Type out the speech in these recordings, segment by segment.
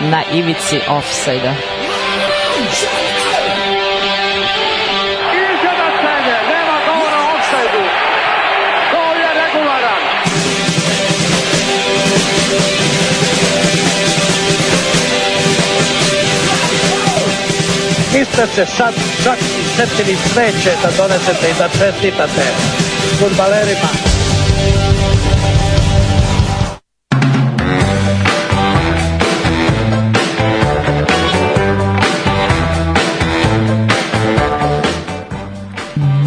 na ivici offside-a. niste se sad čak i setili sreće da donesete i da čestitate futbalerima.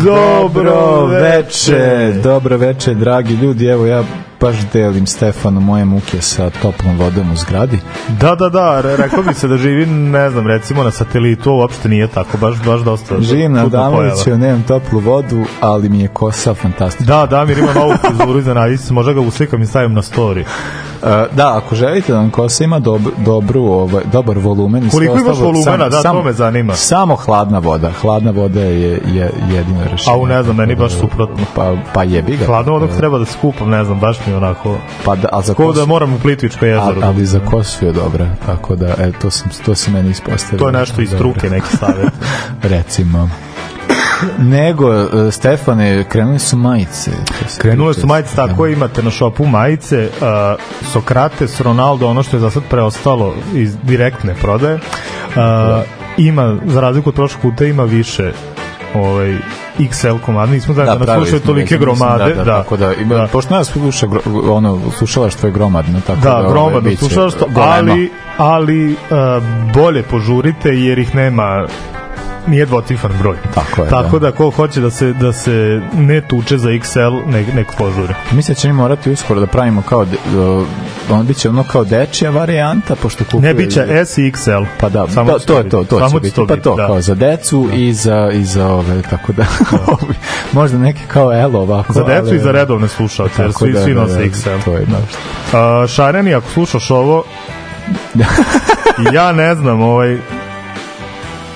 Dobro veče, dobro veče, dragi ljudi. Evo ja baš delim Stefanu moje muke sa toplom vodom u zgradi. Da, da, da, re, rekao bi se da živi, ne znam, recimo na satelitu, uopšte nije tako, baš, baš dosta. Živim na Damoviću, nemam toplu vodu, ali mi je kosa fantastična. Da, Damir ima novu frizuru iza navice, možda ga uslikam i stavim na story. Uh, da, ako želite da vam kosa ima dob, dobru, ovaj, dobar volumen Koliko imaš volumena, da, sam, to me zanima. Samo hladna voda. Hladna voda je, je jedino rešenje. A u ne znam, meni baš suprotno. Pa, pa jebi ga. Hladna voda treba da skupam, ne znam, baš mi onako... Pa da, a za Ko da moram u Plitvičko jezero. A, ali za kosu je dobra, tako da, e, to, sam, to se meni ispostavio. To je nešto iz struke, neki savjet. Recimo. Nego, uh, Stefane, krenuli su majice. Krenule su majice, tako da. imate na šopu majice. Uh, Sokrates, Ronaldo, ono što je za sad preostalo iz direktne prodaje. Uh. Ima, za razliku od prošlog puta, ima više ovaj XL komad, nismo da, da, da slušaju tolike gromade, da, da, da, tako da, ima, da. pošto nas sluša ono slušalaštvo je gromadno, tako da, da gromadno slušalaštvo, ali ali uh, bolje požurite jer ih nema nije dvocifran broj. Tako je. Tako da. da ko hoće da se da se ne tuče za XL, nek nek požure. Mislim da ćemo morati uskoro da pravimo kao de, on biće ono kao dečija varijanta pošto kupuje Ne biće S i XL. Pa da, Samo to, to je to, to Samo će biti. Pa to da. kao za decu da. i za i za ove tako da. da. Možda neki kao L ovako. Za decu ali, i za redovne slušaoce, jer svi da, svi da, nose da, XL. To je da. Uh, Šareni, ako slušaš ovo, ja ne znam, ovaj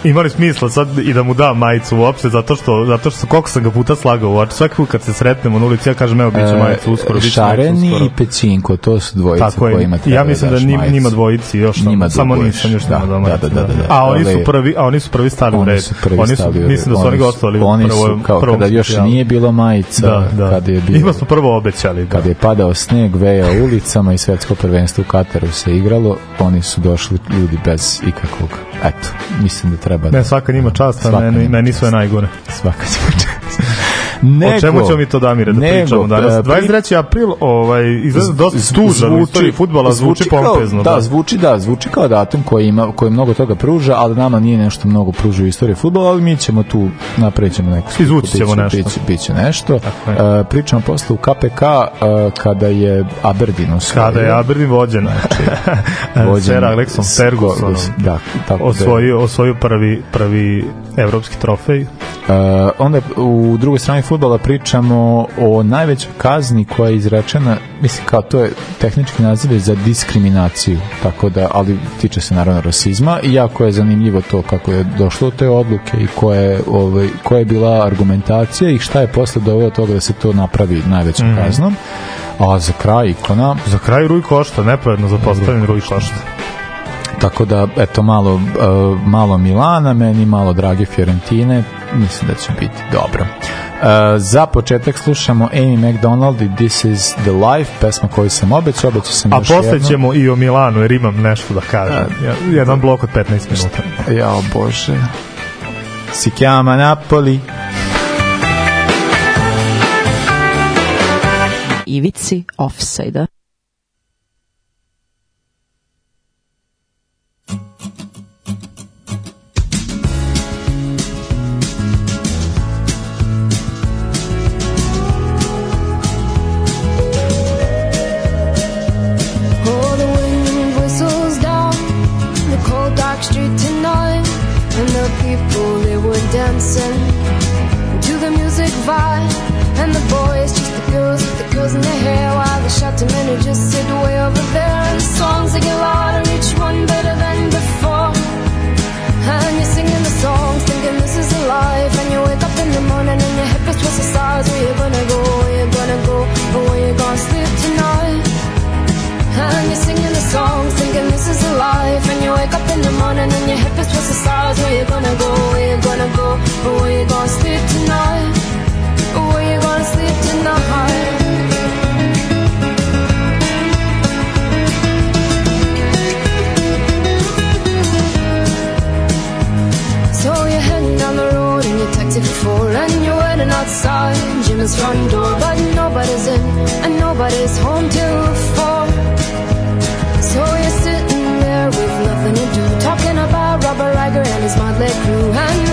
imali smisla sad i da mu da majicu uopšte zato što zato što koliko sam ga puta slagao u oči svaki put kad se sretnemo na ulici ja kažem evo biće majica uskoro biće Šareni uskoro. i Pećinko to su dvojice Tako koje imate ja mislim da njima, njima dvojici još njima samo nisam još da, da, da, da, da, da, A oni su prvi a oni su prvi stali u red. Su oni su mislim da su oni gostovali oni su kao kada još nije bilo majica da, da. kad je bilo Ima smo prvo obećali da. kad je padao sneg vejao ulicama i svetsko prvenstvo u Kataru se igralo oni su došli ljudi bez ikakvog eto mislim da treba ne, svaka njima čast, a meni, meni sve najgore. Svaka njima čast. Nego, o čemu ćemo mi to Damire da nego, pričamo danas? 23. april ovaj, izgleda dosta tužan u istoriji futbala, zvuči, zvuči pompezno. Da, da, zvuči, da, zvuči kao datum koji, ima, koji mnogo toga pruža, ali nama nije nešto mnogo pruža u istoriji futbola, ali mi ćemo tu naprećemo neku Izvući ćemo nešto. Biće, biće nešto. Uh, pričamo posle u KPK uh, kada je Aberdeen osvojio. Kada je Aberdeen vođen. Znači, vođen Sir Alexom Ferguson. Da, tako osvojio, osvojio prvi, prvi evropski trofej. Uh, onda u drugoj strani futbola pričamo o najvećoj kazni koja je izrečena, mislim kao to je tehnički naziv za diskriminaciju, tako da, ali tiče se naravno rasizma i jako je zanimljivo to kako je došlo do te odluke i koja je, ovaj, koja je bila argumentacija i šta je posle doveo toga da se to napravi najvećom mm -hmm. kaznom. A za kraj ikona... Za kraj Ruj Košta, nepovedno za postavljen Ruj Košta. Tako da, eto, malo, uh, malo Milana, meni malo drage Fiorentine, mislim da će biti dobro. Uh, za početak slušamo Amy McDonald i This is the Life, pesma koju sam obećao, obećao sam A posle ćemo i o Milanu, jer imam nešto da kažem. Uh, Jedan blok od 15 minuta. Ja, bože. Si chiama Napoli. Ivici offside dancing to the music vibe. And the boys, just the girls with the girls in their hair. While the shouting men who just sit way over there. And the songs they get louder, each one better than before. And you're singing the songs, thinking this is a life. And you wake up in the morning and your hip is twisted sides. Where you gonna go? Where you gonna go? Or where you gonna sleep tonight? And you're singing the songs, thinking this is a life. And you wake up in the morning and your hip is towards the stars. Where you gonna go? Where you gonna? Sleep tonight? Where you gonna sleep tonight? So you're heading down the road in your taxi for four And you're waiting outside Jimmy's front door But nobody's in and nobody's home till four So you're sitting there with nothing to do Talking about Robert Riger and his motley crew And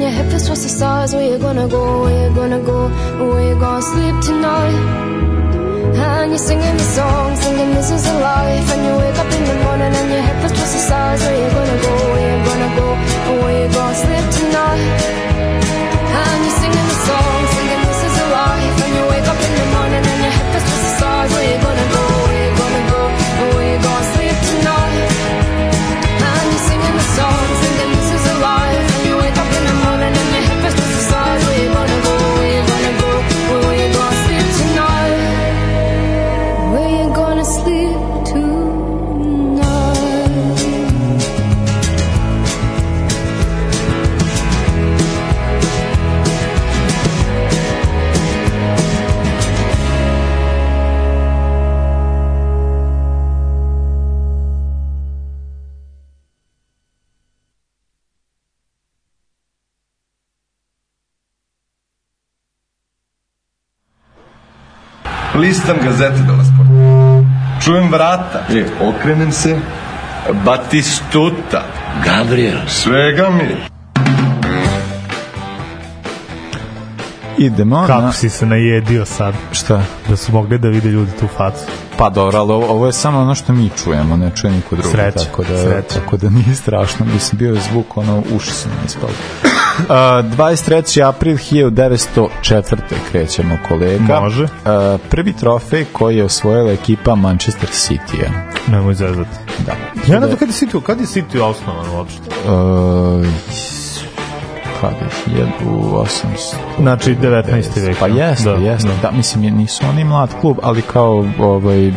stars. Where you gonna go? Where you gonna go? Where you gonna sleep tonight? And you're singing the songs, thinking this is a life. And you wake up in the morning and your head feels towards the stars. Where you gonna go? Where you gonna go? Where you gonna sleep tonight? Okrenem se. Batistuta. Gabriel. Svega mi. Idemo Kako na... si se najedio sad? Šta? Da su mogli da vide ljudi tu facu. Pa dobro, ali ovo, ovo je samo ono što mi čujemo, ne čuje niko drugi. Sreća, tako da, sreća. Tako da nije strašno. Mislim, bio je zvuk, ono, uši su mi ispali. Uh, 23. april 1904. krećemo kolega. Može. Uh, prvi trofej koji je osvojila ekipa Manchester City-a. Nemoj zezati. Da. Ja ne znam kad je City, kad je City osnovan uopšte? Uh, kada je 1800 Znači 19. vek. Pa jeste, Da, jeste. da. Da. mislim, nisu oni mlad klub, ali kao, ovaj,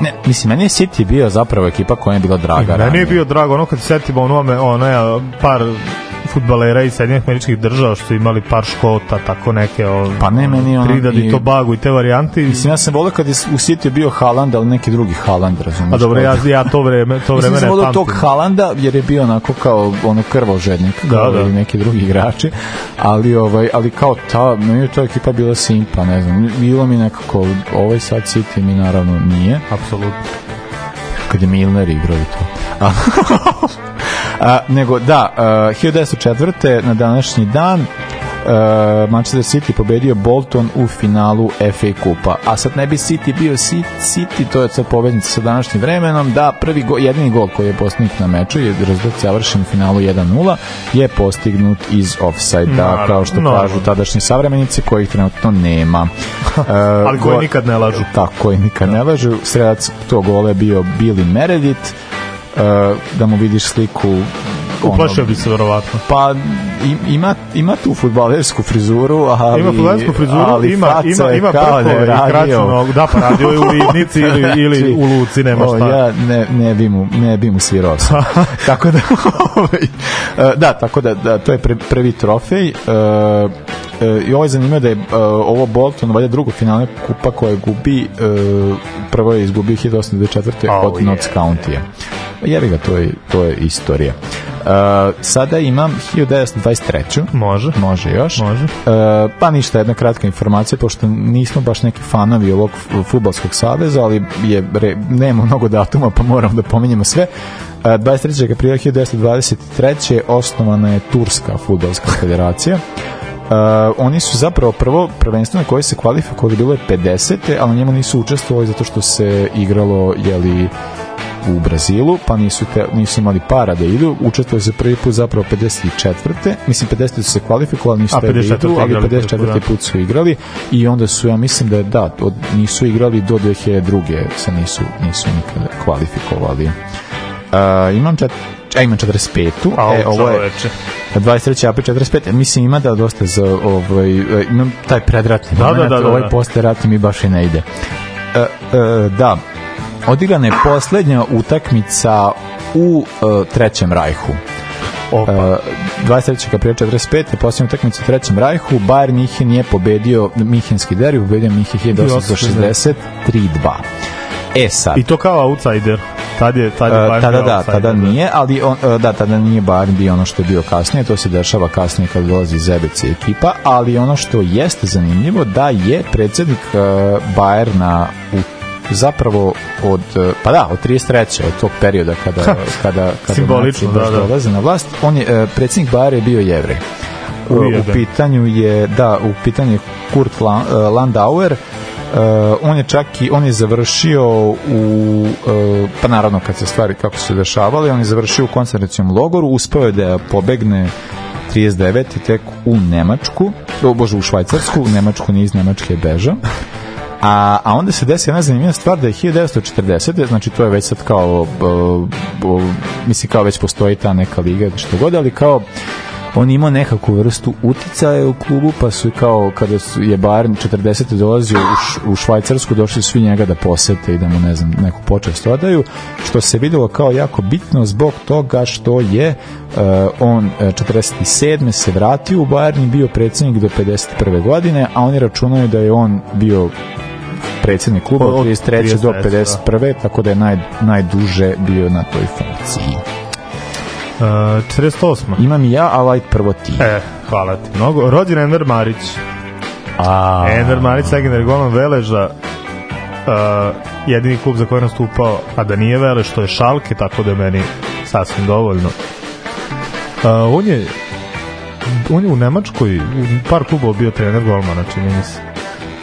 Ne, mislim, meni je City bio zapravo ekipa koja je bila draga. Meni je bio drago, ono kad se setimo onome, ono je par futbalera iz Sjedinjenih američkih država što su imali par škota, tako neke o, Pa ne, meni ono Trinidad i i- Tobago i te varijante. i- Mislim, ja sam volio kad je u City bio Haaland, ali neki drugi Haaland, razumiješ? A dobro, ja, ja to vreme, to vreme Mislim, sam ne pamtim. tog Haalanda, jer je bio onako kao ono krvožednik, Da, kao da. i neki drugi igrači, ali, ovaj, ali kao ta, meni je ta ekipa bila simpa, ne znam, bilo mi nekako, ovaj sad City mi naravno nije, Apsolutno. kad je Milner igrao i to. A, nego, da, uh, 1904. na današnji dan uh, Manchester City pobedio Bolton u finalu FA kupa. A sad ne bi City bio City, City to je sad pobednica sa današnjim vremenom, da prvi go, jedini gol koji je postignut na meču je rezultat završen u finalu 1-0 je postignut iz offside-a, Naravno, kao što naravno. kažu tadašnji savremenici kojih trenutno nema. Uh, Ali koji nikad ne lažu. tako koji nikad ne lažu. Sredac tog gola je bio Billy Meredith. Da mu vidiš sliku Uplašio bi se verovatno. Pa ima, ima tu futbalersku frizuru, ali, Ima futbolarsku frizuru, ali ima, ima, ima da brkove i radio. nogu. Da, pa radio je u Rivnici ili, ili u Luci, nema O, šta. ja ne, ne bi mu, ne bi mu svirao tako da, ovaj, e, da, tako da, da to je pre, prvi trofej. Uh, I ovo je zanimljivo da je uh, ovo Bolton valjda drugo finale kupa koje gubi uh, prvo je izgubio 1824. Oh, od Notts je. County-a. Jebi ga, to je, to je istorija. sada imam 1923. Može. Može još. Može. E, pa ništa, jedna kratka informacija, pošto nismo baš neki fanovi ovog f- futbolskog saveza, ali je, re, nema mnogo datuma, pa moramo da pominjemo sve. E, 23. aprila 1923. osnovana je Turska futbolska federacija. Uh, oni su zapravo prvo prvenstvo na koje se kvalifikovali bilo je 50. ali njemu nisu učestvovali zato što se igralo jeli u Brazilu, pa nisu, te, nisu imali para da idu. Učestvovali se prvi put zapravo 54. Mislim, 50. su se kvalifikovali, nisu te da 54. idu, ali igrali prvi 54. put, da. put su igrali i onda su, ja mislim da je da, od, nisu igrali do 2002. se nisu, nisu nikada kvalifikovali. Uh, imam čet, a imam 45. A e, ovo je čoveče. 23. april 45. Mislim ima da dosta za ovaj e, imam taj predratni Da, da, moment, da, da, ovaj da. posleratni mi baš i ne ide. E, e, da. Odigrana je poslednja utakmica u e, Trećem rajhu. Opa. Uh, 23. aprila 45. posljednja utakmica u Trećem rajhu, Bayern Minhen je pobedio Minhenski derbi, pobedio Minhen 1860 3-2. E sad, I to kao outsider. Tad je, tad je E, Bayern tada da, outsider, tada nije, ali on, e, da, tada nije Bayern bio ono što je bio kasnije, to se dešava kasnije kad dolazi Zebec i ekipa, ali ono što jeste zanimljivo da je predsednik uh, Bayerna u zapravo od e, pa da od 33. od tog perioda kada kada kada Simbolično, da, da. dolaze na vlast on je e, predsednik Bayera je bio Jevrej u, u pitanju je da u pitanju je Kurt La- e, Landauer Uh, on je čak i on je završio u uh, pa naravno kad se stvari kako su dešavale on je završio u koncentracijom logoru uspeo je da pobegne 39. tek u Nemačku o bože u Švajcarsku u Nemačku nije iz Nemačke je bežao A, a onda se desi jedna zanimljiva stvar da je 1940. znači to je već sad kao uh, uh, mislim kao već postoji ta neka liga što god, ali kao on imao nekakvu vrstu uticaja u klubu, pa su kao kada su, je Bayern 40. dolazio u, š, u Švajcarsku, došli svi njega da posete i da mu, ne znam, neku počest odaju, što se videlo kao jako bitno zbog toga što je uh, on uh, 47. se vratio u Bayern i bio predsednik do 51. godine, a oni računaju da je on bio predsednik kluba Od od 33. do 33., 51. tako da je naj, najduže bio na toj funkciji. Uh, 48. Imam i ja, ali ajde prvo ti. E, hvala ti mnogo. Rođen Enver Marić. A, Enver Marić, legendar golman Veleža. Uh, jedini klub za koji je nastupao, a da nije Veleš, to je Šalke, tako da je meni sasvim dovoljno. Uh, on je on je u Nemačkoj u par klubova bio trener golmana, čini mi se.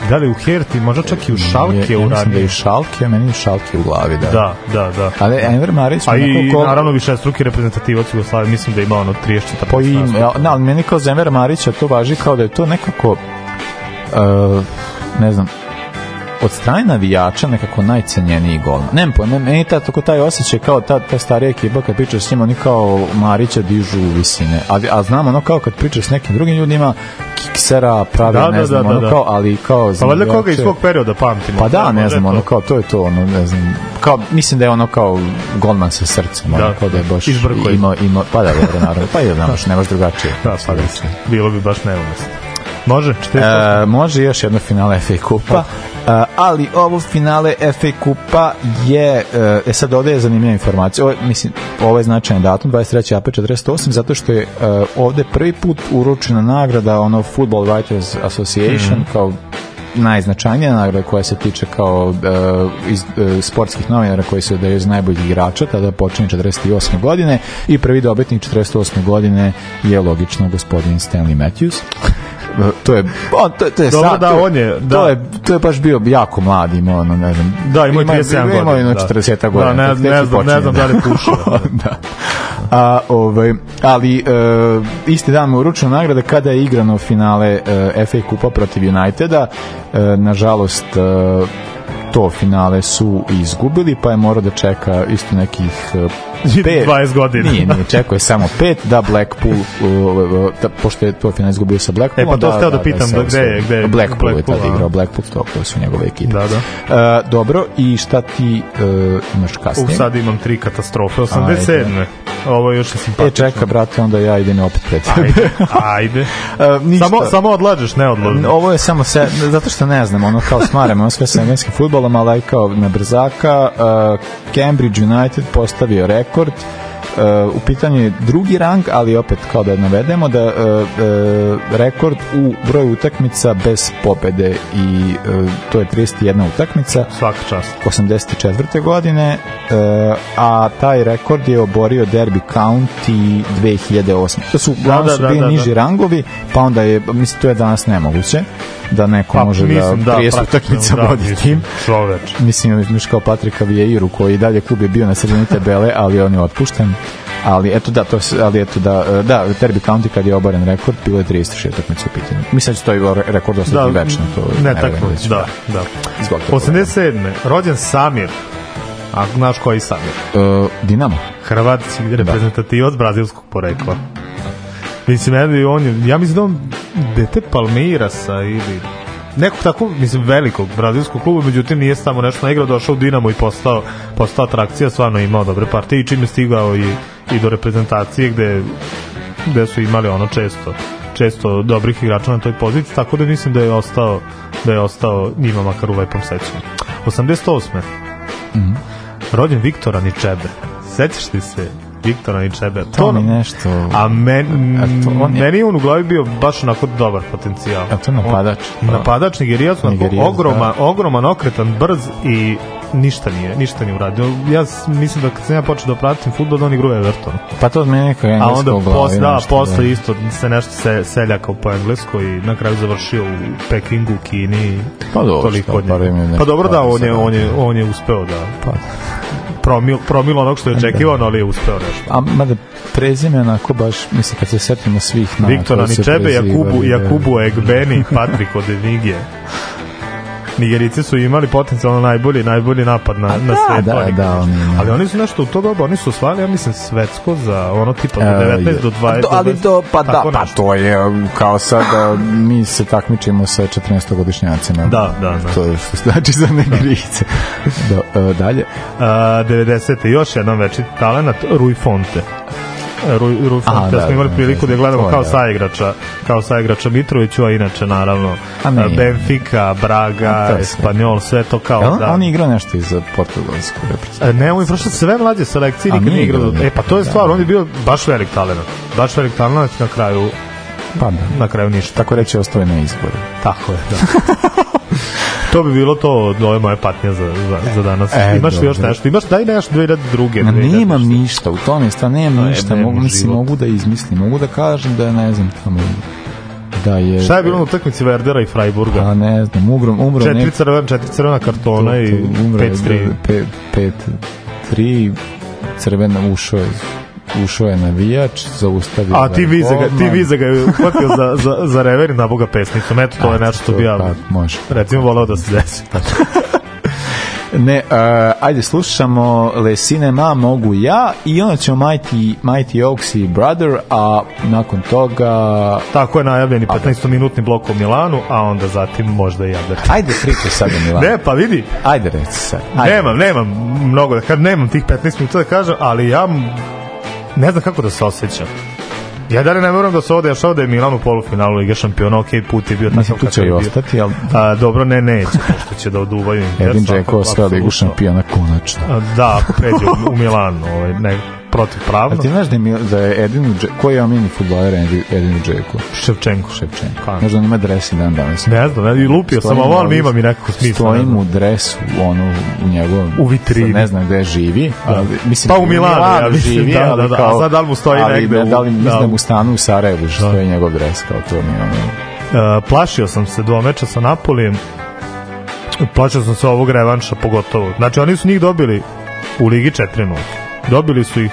Da li u Herti, možda čak i u Šalke ja, ja da je uradio. i Šalke, a meni je i Šalke u glavi, da. Da, da, da. Ali Enver Marić... A i onako ko- naravno više struki reprezentativac Jugoslavije, mislim da ima ono 30 Po im, ja, ne, ali meni kao za Envera Marića to važi kao da je to nekako uh, ne znam od strane navijača nekako najcenjeniji gol. Nemam pojma, meni ta, tako taj osjećaj kao ta, ta starija ekipa kad pričaš s njima, oni kao Marića dižu u visine. A, a znam ono kao kad pričaš s nekim drugim ljudima, kiksera, pravi, Da, ne da, znam, da, ono da. kao, ali kao... Pa valjda koga iz svog perioda pamtimo. Pa da, ne možda znam, je ono kao, to je to, ono, ne znam, kao, mislim da je ono kao golman sa srcem, ono, Da, kao da je baš izbrko je. ima, ima, pa da, dobro, naravno, pa i da znaš, nemaš drugačije. Da, pa da, bilo bi baš neumesno. Može, 48. E, može još jedno finale FA kupa, e, ali ovo finale FA kupa je, e, e sad ovde je zanimljiva informacija, ovo, mislim, ovo je značajan datum, 23. april 48, zato što je e, ovde prvi put uručena nagrada, ono Football Writers Association, Mhm. kao najznačajnija nagrada koja se tiče kao uh, iz, uh, sportskih novinara koji se daju iz najboljih igrača, tada počinje 48. godine i prvi dobitnik 48. godine je logično gospodin Stanley Matthews. To je on, to, to je Dobro, sad, da, to, on je, da. to je to je baš bio jako mlad imao ono ne znam Da, imao je 37 godina. imao je jedno da. 40 godina Da, ne, ne, i znam, počinje, ne znam da li pušio. da. A, ovaj, ali e, isti dan mu uručena nagrada kada je igrano finale e, FA kupa protiv Uniteda. E, nažalost, e, to finale su izgubili, pa je morao da čeka isto nekih e, pet, 20 godina. Nije, nije, čekao je samo pet da Blackpool, uh, da, pošto je to final izgubio sa Blackpoolom. E, pa to hteo da pitam, se- da gde je- gde je Blackpool, je Blackpool, tada a? igrao Blackpool, to, to su njegove ekipe. Da, da. Uh, dobro, i šta ti uh, imaš U, kasnije? sad imam tri katastrofe. 87. Ovo je još je E, simpatično. čeka, brate, onda ja idem opet pred. Ajde, ajde. Uh, ništa. Samo, samo odlažeš, ne odlažeš. Ovo je samo se, zato što ne znam, ono kao smaram, ono sve sa engleskim futbolom, ali kao na brzaka, uh, Cambridge United postavio rekord u pitanju je drugi rang, ali opet kao da navedemo da uh, uh, rekord u broju utakmica bez pobede i uh, to je 31 utakmica Svaka čast. 84. godine, uh, a taj rekord je oborio Derby County 2008. To su uglavnom da, su da, bili da, da. niži rangovi, pa onda je, mislim, to je danas nemoguće da neko Pa, može mislim, da da, 30 praktično, utakmica da, vodi tim. Čoveč. Mislim, imaš kao Patrika Vieiru koji i dalje klub je bio na sredini tabele, ali on je otpušten. Ali eto da, to, se- ali eto da, e, da, Derby County kad je oboren rekord, bilo je 36 utakmica u pitanju. Mislim da će to i re- rekord ostati Da, večno. To ne taknuti, će- da, da. Izvolite. 87. Rođen Samir. A znaš koji Samir? Uh, Dinamo. Hrvatski reprezentativac brazilskog porekla. Mislim, evo, on je, ja mislim da on dete Palmeirasa ili nekog tako, mislim, velikog brazilskog kluba, međutim nije samo nešto naigrao, došao u Dinamo i postao, postao atrakcija, stvarno imao dobre partije i čim je stigao i, i do reprezentacije gde, gde su imali ono često često dobrih igrača na toj poziciji, tako da mislim da je ostao da je ostao njima makar u lepom sećanju. 88. Rođen Viktora Ničebe. Sećaš ti se Viktora Ničebe? To mi nešto... A men, A to on je- meni je on u glavi bio baš onako dobar potencijal. A to je napadač. On- napadač Nigerijac, onako ogroman, ogroman, okretan, brz i ništa nije, ništa nije uradio. Ja mislim da kad sam ja počeo da pratim fudbal, da on igra u Evertonu. Pa to od mene neka A engleska onda posle, da, nešto, posle isto se nešto se seljaka po engleskoj i na kraju završio u Pekingu, Kini. Pa dobro, toliko šta, Pa dobro da, on je, on je, on je uspeo da Pa, promil, promil onog što je očekivano, ali je uspeo nešto. a mada prezime onako baš, mislim kad se setimo svih na Viktora Ničebe, Jakubu, Jakubu Egbeni Patrik od. Nigerici su imali potencijalno najbolji najbolji napad na, na da, svetu. da, da, oni imaju. ali oni su nešto u to doba, oni su osvajali, ja mislim, svetsko za ono tipa do 19 do 20. Do, ali do, pa da, pa to je um, kao sad da mi se takmičimo sa 14-godišnjacima. Da, da, da. To je što znači za negrice. da, e, dalje. A, 90. još jedan večiti talent, Rui Fonte. Aha, Fonte, da, smo imali da, priliku da, da gledamo kao da. saigrača, kao saigrača Mitroviću, a inače naravno. Benfica, Braga, je sve. To kao da. on je igrao nešto i za portugalsku reprezentaciju. E, Ne, on je prošao sve mlađe selekcije, nikad nije igrao. igrao, E, pa to je da. stvar, on je bio baš velik talent. Baš velik talent na kraju, Pa da. na kraju ništa. Tako reći, ostao je na izboru. Tako je, da. to bi bilo to od ove moje patnje za, za, za danas. E, Imaš li još nešto? Imaš, daj nešto 2002. Ma 2000. nemam ništa, u tome sta nemam A, ništa, mogu, mislim, mogu da izmislim, mogu da kažem da ne znam tamo da je... Šta je bilo na utakmici Verdera i Freiburga? Pa ne znam, umro, umro Četiri nek- crvena, četiri crvena kartona i umro je 5-3. pe- pet, tri crvena ušao je ušao je navijač, zaustavio A ti viza ga, ti viza ga je uhvatio za, za, za rever na boga pesnicom. Eto, to je nešto što bi ja, Pa, može. recimo, volao da se desi. Ne, uh, ajde slušamo Le Cinema mogu ja i onda ćemo Mighty, Mighty Oaks i Brother, a nakon toga Tako je najavljeni 15-minutni blok u Milanu, a onda zatim možda i Jader. ajde pričaj sad o Milanu. Ne, pa vidi, Ajde reci sad. Ajde. Nemam, nemam mnogo da kažem, nemam tih 15 minuta da kažem, ali ja ne znam kako da se osjećam. Ja da ne moram da se ovo dešava da je Milan u polufinalu Lige šampiona, ok, put je bio takav Mislim, tu će i ostati, ali A, dobro, ne, neće, pošto će da oduvaju Inter. Edin Džeko osveo ligu šampiona konačno. A, Da, ako pređe u, u Milan, ovaj, ne, protiv A ti znaš da je, Mil- da je Edin Džeko, koji je omljeni futbaler Edin- Edin Džeko? Ševčenko. Ševčenko. Ka- Znaš da on ima dres i dan danas. Ne znam, i lupio sam, ovo, ali ima mi nekako smisla. Stojim u dresu, ono, u njegovom... U vitrini. sad Ne znam gde živi, ali, mislim, Pa u Milanu, ja mislim, živi, da, da, da, kao, a sad da li mu stoji ali negde Da, da li, mislim da. da mu stanu u Sarajevu, što stoji njegov dres, kao to mi je ono... E, plašio sam se dva meča sa Napolijem plašio sam se ovog revanša pogotovo znači oni su njih dobili u Ligi 4-0 dobili su ih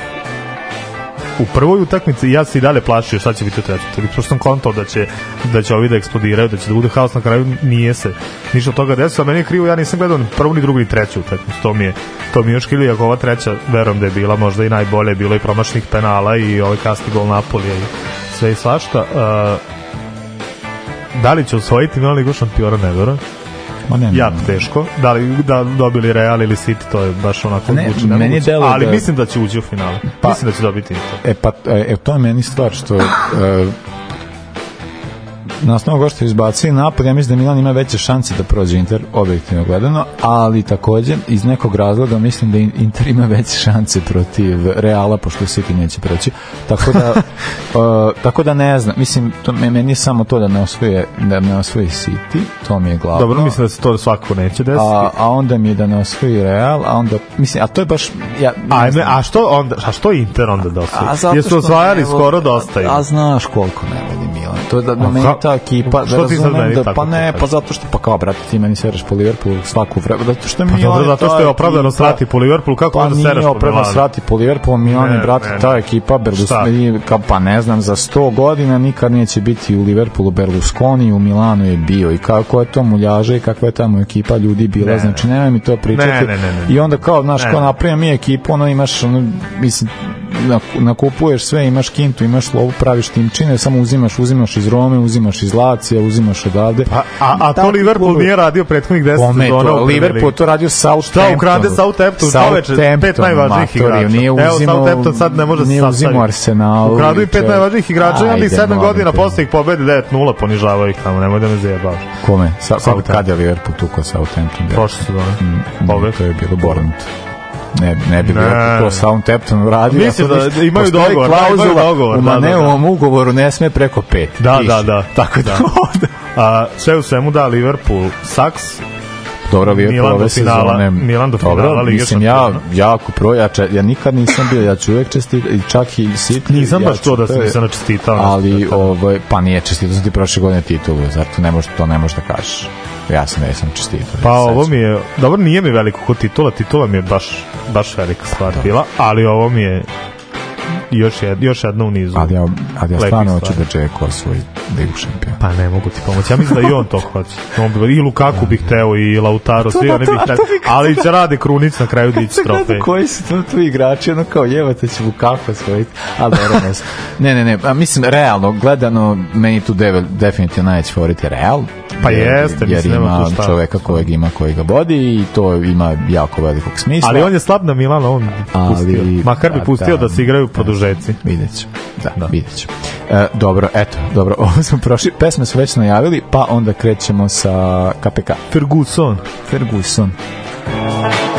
u prvoj utakmici ja se i dalje plašio šta će biti u trećoj pošto sam kontao da će, da će ovi da eksplodiraju da će da bude haos na kraju nije se ništa od toga desilo a meni je krivo ja nisam gledao ni prvu ni drugu ni treću utakmicu to mi je to mi je još krivo iako ova treća verujem da je bila možda i najbolje bilo i promašnih penala i ovaj kasni gol Napolija i sve i svašta uh, da li će osvojiti Milan Ligu šampiona ne verujem Ne, jako teško. Da li da dobili Real ili City to je baš onako Ne, zvuči meni ali da- mislim da će ući u finale. Pa- mislim da će dobiti Inter. E pa, e, to je meni stvar što e, na osnovu ovoga što je izbacili napad, ja mislim da Milan ima veće šanse da prođe Inter, objektivno gledano, ali takođe iz nekog razloga mislim da In- Inter ima veće šanse protiv Reala, pošto City neće proći. Tako da, uh, tako da ne znam, mislim, to, me- meni je samo to da ne osvoje, da ne osvoji City, to mi je glavno. Dobro, mislim da se to svakako neće desiti. a, a onda mi je da ne osvoji Real, a onda, mislim, a to je baš, ja, ne Ajme, znam. a što onda, a što Inter onda? A zato Jesu što osvajali ne skoro dosta. A znaš koliko ne voli Milan. To je da, da meni ta ekipa, da razumem da, pa ne, pa zato što, pa kao, brate, ti meni sereš po Liverpoolu svaku vreme, zato što Pa dobro, je zato što je opravdano srati po Liverpoolu, kako pa onda nije po opravdano Milanu? srati po Liverpoolu, Milan je, Ne, brate, ta ekipa? Berlusconi, pa ne znam, za 100 godina nikad neće biti u Liverpoolu Berlusconi, u Milanu je bio i kako je to muljaža i kakva je tamo ekipa ljudi bila, Ne, znači nemoj mi to pričati. Ne, ne, ne, ne. I onda kao, znaš, kao napravimo mi ekipu, ono imaš, ono, mislim, nakupuješ sve, imaš kintu, imaš lovu, praviš timčine, samo uzimaš, uzimaš iz Rome, uzimaš iz Lacija, uzimaš odavde. A, a, a to Liverpool nije radio prethodnih 10 Kome sezona. to? Premier Liverpool to radio Southampton. Šta ukrade Southampton? Čoveče, pet najvažnijih igrača. Nije Evo, uzimao, Southampton sad ne može nije sastaviti. Arsenal. Ukradu i pet najvažnijih igrača i onda ih Ajde, 7 molim godina posle ih pobede 9-0 ponižavaju ih tamo, nemoj da me zajebavaš. Kome? Sa, kad, Southampton. kad je Liverpool tukao Southampton? Prošle sezone. Mm. To je bilo Bournemouth. Ne, ne bi Ne. To Southampton radio. Mislim da- da imaju dogovor, da, imaju klauzula dogovor, U da, da, da. Maneovom ugovoru ne sme preko pet. Da, Piše. da, da. Tako da, Da. A, sve u svemu da, Liverpool saks, Dobro, Liverpool Milan ove finala- sezone. Milan do Dobro, finala Lige mislim, ja, jako projača, ja nikad nisam bio, ja ću uvek čestiti, i čak i City. Nisam ja baš čuo da se to nisam načestitao. Ali, ovaj, pa nije čestitao sam ti prošle godine titulu, zato ne možeš, to ne možeš da kažeš. Ja sam nisam čestitao. Pa ja se ovo mi je, dobro nije mi veliko kod titula, titula mi je baš, baš velika stvar bila, ali ovo mi je još, jed, još jedna u nizu. Ali ja, ali ja stvarno hoću da Džeko osvoji ligu šampiona. Pa ne mogu ti pomoći. Ja mislim da i on to hoće. On bi, I Lukaku bih hteo i Lautaro, svi da, oni bih bi- Ali će rade Krunic na kraju dići trofej. koji su to tu igrači, ono kao jevate će Lukaku osvojiti, ali dobro, ne. Ne, ne, ne, a mislim, realno, gledano, meni tu devel, definitivno najveći favorit je Real. Pa jer, jeste, jer mislim, ima tu šta. čoveka kojeg ima, koji ga vodi i to ima jako velikog smisla. Ali on je slab na Milano, on Ali- pustio. Makar bi pa pustio da, da se igraju produžeci. Vidjet ću. Da, Da. vidjet ću. E, dobro, eto, dobro, ovo smo prošli. Pesme su već najavili, pa onda krećemo sa KPK. Ferguson. Ferguson. Otkrio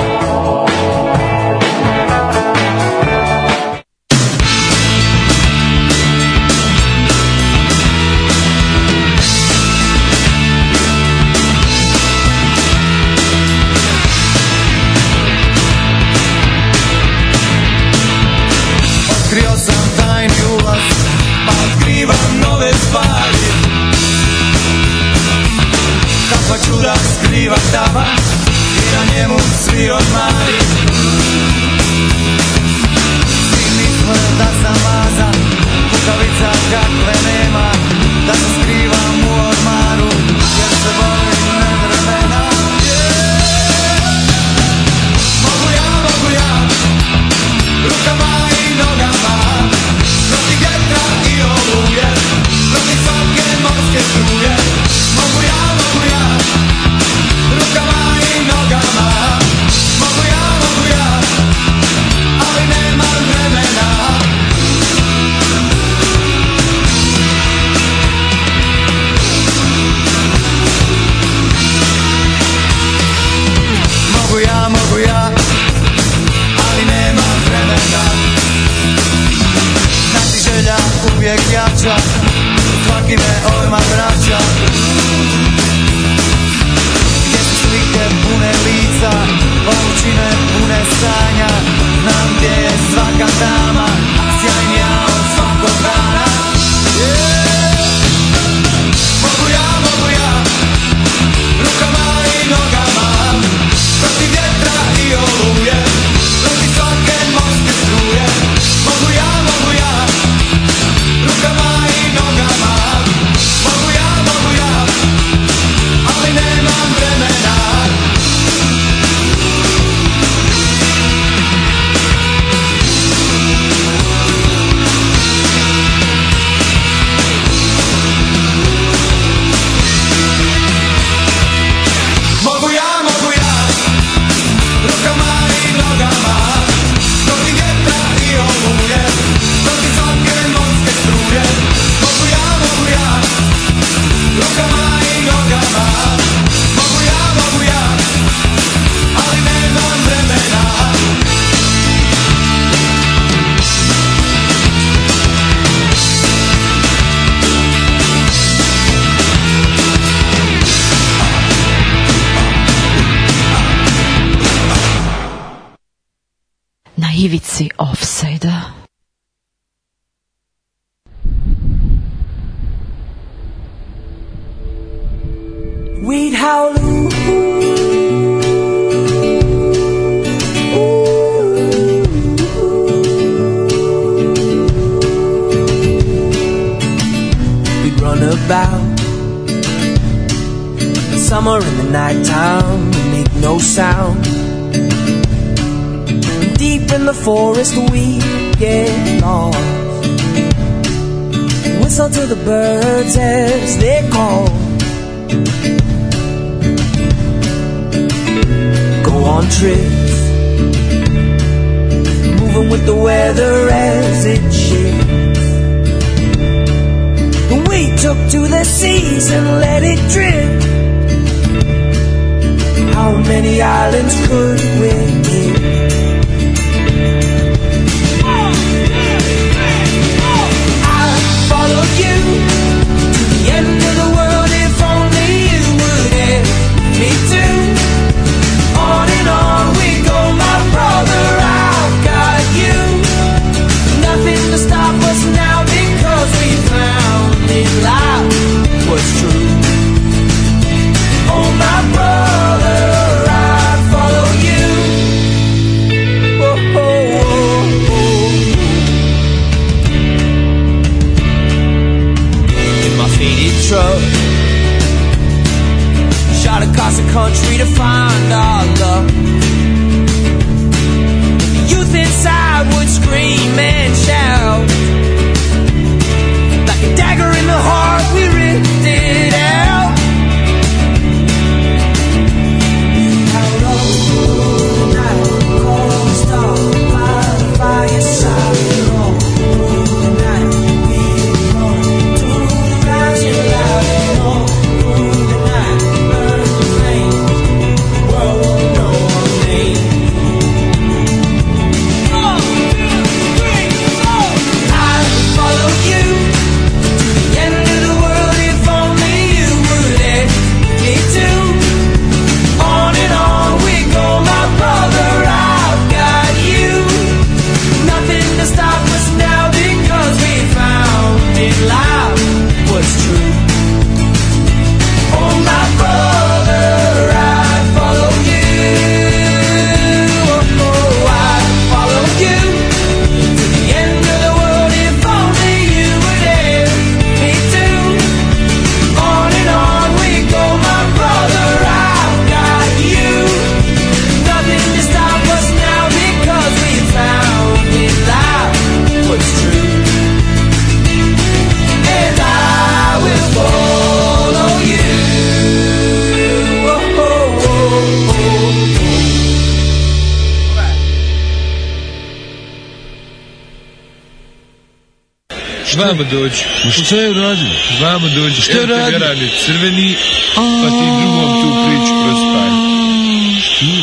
Vamo dođi. Ma šta je uradio? Vamo dođi. Šta je uradio? radi crveni, pa ti drugom tu priču prospaje.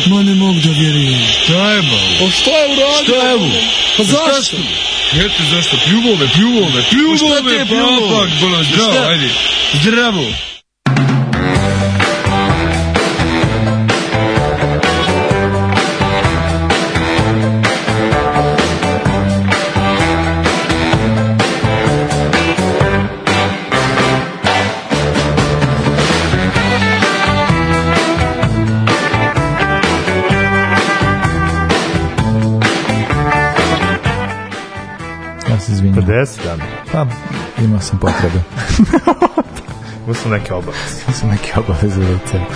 Ma ne mogu da vjerujem. Šta je malo? Pa šta je uradio? Šta je ovo? Pa zašto? Eto zašto, pljuvo me, pljuvo me, pljuvo Pa šta te me, je pljuvo? papak, bolo, zdravo, Šta? ajde. Zdravo. Ja se izvinjam. 50 dana. Pa, imao sam potrebe. Ima su neke obaveze. Imao sam neke obaveze da te...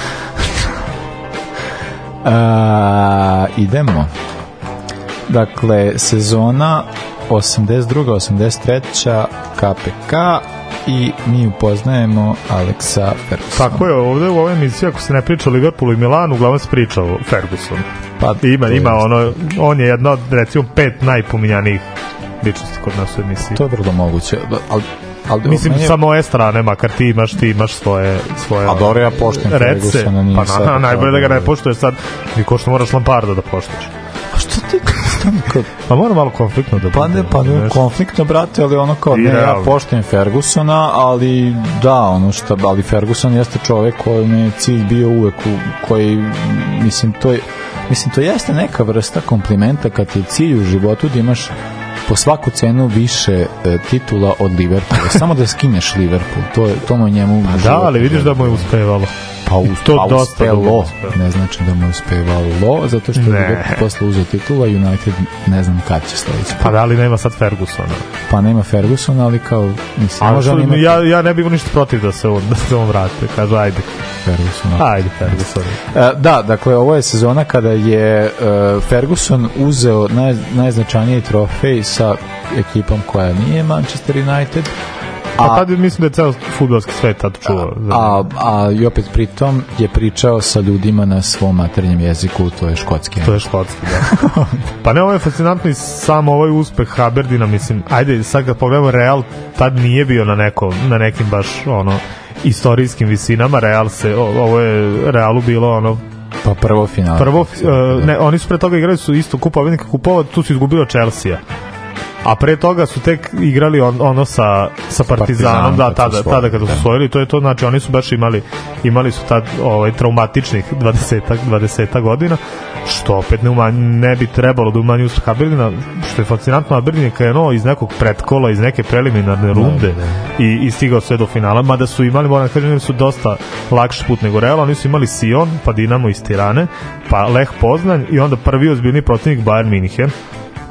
A, idemo. Dakle, sezona 82. 83. KPK i mi upoznajemo Aleksa Fergusona. Tako je, ovde u ovoj emisiji, ako se ne priča o Liverpoolu i Milanu, uglavnom se priča o Fergusonu. Pa, Ima, ima ono, on je jedna od, recimo, pet najpominjanijih ličnosti kod nas u emisiji. To je vrlo moguće. Ali, ali Mislim, meni samo ove strane, makar ti imaš, ti imaš svoje... svoje A dobro, ja poštujem rece, pa sad na, najbolje da ga ne poštuješ sad, i ko što moraš Lamparda da poštuješ. Pa što ti. Pa mora malo konfliktno da Pa ne, pa ne, konfliktno, brate, ali ono kao, ne, ja poštujem Fergusona, ali da, ono što, ali Ferguson jeste čovek kojem je cilj bio uvek, u, koji, mislim, to je, mislim, to jeste neka vrsta komplimenta kad ti cilj u životu da imaš po svaku cenu više e, titula od Liverpoola. Samo da skineš Liverpool. To, to mu je njemu... u Da, ali vidiš da mu je uspevalo. Pa, uz, to pa dosta uspelo, ne znači da mu je uspevalo, zato što je Ne. Liverpool posle uzeo titula, United ne znam kad će sledeći. Pa da li nema sad Fergusona? Pa nema Fergusona, ali kao, mislim, A može on imati ja, ja ne bih ništa protiv da se on, da se on vrate. Kažu, ajde, Fergusona. ajde Ferguson. E, Da, dakle, ovo je sezona kada je e, Ferguson uzeo naj, najznačajniji trofej sa ekipom koja nije Manchester United, A Pa tad mislim da je ceo futbolski svet tad čuo. za- a, a i opet pritom je pričao sa ljudima na svom maternjem jeziku, to je škotski. To je škotski, da. pa ne, ovo je fascinantno i sam ovaj uspeh Haberdina, mislim, ajde, sad kad pogledamo Real, tad nije bio na, neko, na nekim baš, ono, istorijskim visinama, Real se, o- ovo je Realu bilo ono Pa prvo finale. prvo uh, ne oni su pre toga igrali su isto kup pobednika kupova tu su izgubili od Chelsea a pre toga su tek igrali on, ono sa, sa Partizanom, da, tada, tada kada su da. osvojili, to je to, znači oni su baš imali, imali su tad ovaj, traumatičnih 20 20 godina, što opet ne, umanj, ne bi trebalo da umanji uspeh Aberdina, što je fascinantno, Aberdin je krenuo iz nekog pretkola, iz neke preliminarne runde i, i stigao sve do finala, mada su imali, moram da kažem, su dosta lakši put nego Real, oni su imali Sion, pa Dinamo iz Tirane, pa Lech Poznanj i onda prvi ozbiljni protivnik Bayern Minhen,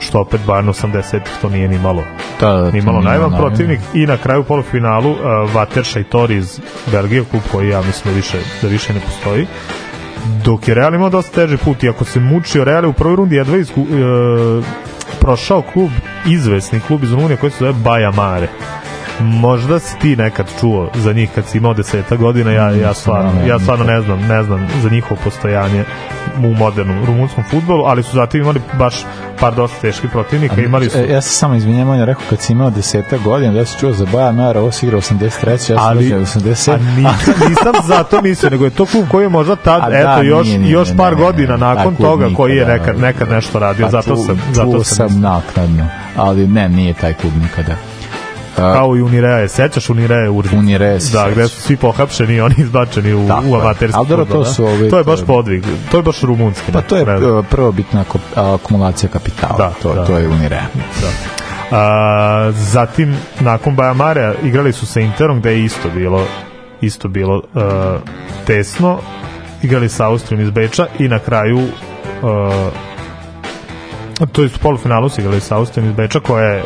što opet Bayern 80 to nije ni malo. Da, da, ni malo. najvan protivnik i na kraju polufinalu uh, Vaterša i Tor iz Belgije, klub koji ja mislim da više, da više ne postoji. Dok je Real imao dosta teži put i ako se mučio Real u prvoj rundi jedva izgu, uh, prošao klub izvesni klub iz Rumunije koji se zove Baja Mare možda si ti nekad čuo za njih kad si imao deseta godina ja, ja, stvarno, ja stvarno ne znam, ne znam za njihovo postojanje u modernom rumunskom futbolu, ali su zatim imali baš par dosta teških protivnika, imali su E, Ja se samo izvinjam, on je rekao kad si imao deseta godina, da si čuo za Baja Mara, ovo si igrao 83, ja sam ali igrao 87. a nisam, nisam zato mislio, nego je to klub koji je možda tad, A da, eto, još, nije, nije, još par ne, ne, godina nakon toga koji je nikada, nekad, ne. nekad nešto radio, Pa zato sam, zato sam, sam naknadno, ali ne, nije taj klub nikada. Kao i Unirea, sećaš Unirea Urzin? Unirea se Da, gde su svi pohapšeni i oni izbačeni u, Tako u amaterski Ali dobro, to da? su ovi- To je baš podvig, to je baš rumunski. Pa to je ne znam. uh, prvobitna ko- a, akumulacija kapitala, Da, to, da. to je Unirea. Da. A, zatim nakon Bajamare igrali su sa Interom gde je isto bilo isto bilo uh, tesno igrali sa Austrijom iz Beča i na kraju uh, to je u polufinalu su igrali sa Austrijom iz Beča koja je,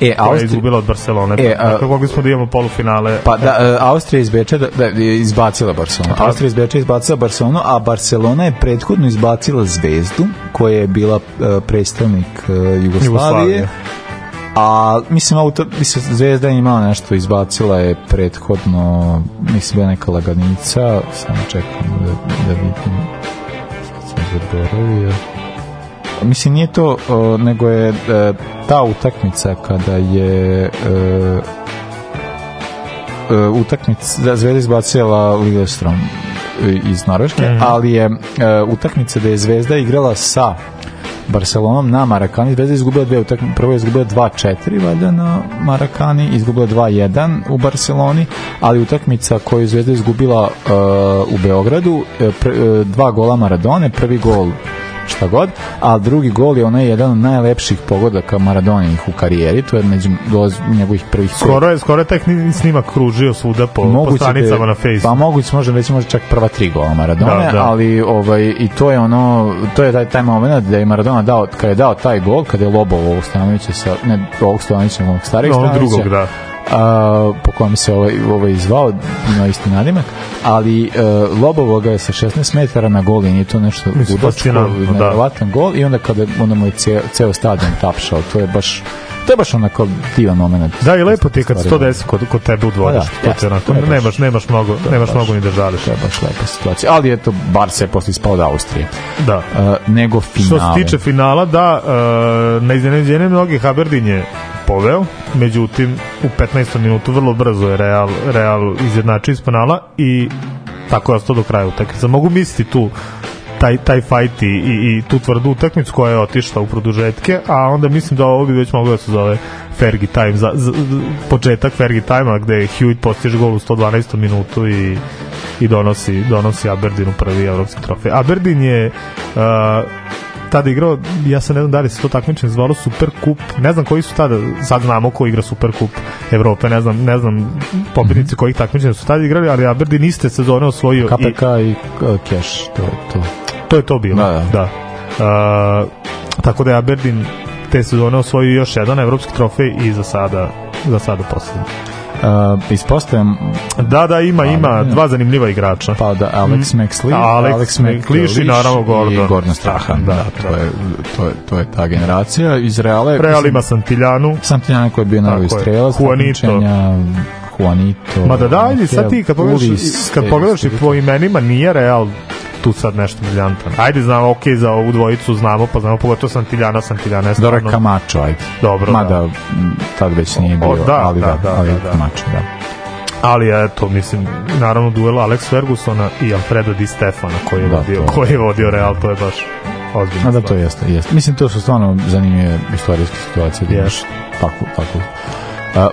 E, koja je izgubila od Barcelone E, a- dakle mogli smo da imamo polufinale Pa da, e, Austrija iz Beča da, da, je izbacila Barcelonu. Pa- Austrija iz Beča je izbacila Barcelonu, a Barcelona je prethodno izbacila Zvezdu, koja je bila e, predstavnik e, Jugoslavije. Jugoslavije. A mislim, auto, mislim, Zvezda je imala nešto, izbacila je prethodno, mislim, bila neka laganica, samo čekam da, da vidim, sam zaboravio. Mislim, nije to, o, nego je e, ta utakmica kada je e, e, utakmica da Zvezda izbacila Lillestrom iz Norveške, Mhm. ali je utakmica da je Zvezda igrala sa Barcelonom na Marakani, Zvezda je izgubila dve utakmice, prvo je izgubila 2-4 valjda na Marakani, izgubila 2-1 u Barceloni, ali utakmica koju je Zvezda izgubila e, u Beogradu, pr, e, dva gola Maradone, prvi gol šta god, a drugi gol je onaj jedan od najlepših pogodaka Maradoninih u karijeri, to je među dolaz njegovih prvih skoro je, skoro je taj snimak kružio svuda po, po moguće stranicama da je- na Facebooku Pa moguće može reći možda čak prva tri gola Maradone, Da, da. ali ovaj i to je ono to je taj taj moment da je Maradona dao kada je dao taj gol, kada je lobovo ovog Stanovića sa ne ovog Stanovića, ovog starijeg onog Stanovića, drugog, da. A, po kome se ovaj, ovaj zvao, ima isti nadimak, ali uh, Lobovo ga je sa 16 metara na gol i nije to nešto fascinantno, da. gol i onda kada onda mu je ceo, ceo stadion tapšao, to je baš to je baš onako divan moment. Da, i lepo ti kad se to desi kod, kod tebe u dvorištu. Da, jasno, onako, to je baš- nemaš, nemaš mnogo, je nemaš baš- mnogo ni da žališ. To je baš lepa situacija. Ali eto, Barca je posle ispao od Austrije. Da. Uh, nego finale. Što se tiče finala, da, uh, na iznenađenje mnogih Aberdeen je poveo, međutim u 15. minutu vrlo brzo je Real, Real izjednačio iz penala i tako je ostao do kraja utakmice. Mogu misliti tu taj, taj fight i, i, i tu tvrdu utakmicu koja je otišla u produžetke, a onda mislim da ovo bi već moglo da se zove Fergie time, za, za, početak Fergie time-a gde Hewitt postiže gol u 112. minutu i i donosi, donosi Aberdinu prvi evropski trofej. Aberdin je uh, tada igrao, ja se ne znam da li se to takmičenje zvalo Super Kup, ne znam koji su tada, sad znamo ko igra Super Kup Evrope, ne znam, ne znam pobednici kojih takmičenja su tada igrali, ali Aberdeen iste sezone osvojio i KPK i uh, Cash, to je to. to je to bilo. Da, da. da. Uh, tako da je Aberdeen te sezone osvojio još jedan evropski trofej i za sada za sada poslednji. Uh, ispostavljam Da, da, ima, ima da. dva zanimljiva igrača. pa da Alex Mm. McLeish, Alex McLeish i naravno Gordon. i Gordon Strahan, Da, da, da. to, je, to, je, to je ta generacija iz Reale. Real ima Santiljanu. Santillana koji je bio je. strelac, Juanito. takmičenja, Juanito. Ma da da, ajde, sad ti kad pogledaš, kad pogledaš i po imenima nije Real tu sad nešto briljantan. Ajde, znamo, ok, za ovu dvojicu znamo, pa znamo pogotovo Santiljana, Santiljana je Dobro stvarno... Camacho, ajde. Dobro, Mada da. tad već nije bio, O, da, ali da, da, da, ali da, da. Camacho, da. Ali eto, mislim, naravno duel Alex Fergusona i Alfredo Di Stefana koji je, Da, vodio, koji je vodio Real, to je baš ozbiljno. Da, to jeste, jeste. Mislim, to su stvarno zanimljive istorijske situacije. da Jest. Tako, tako.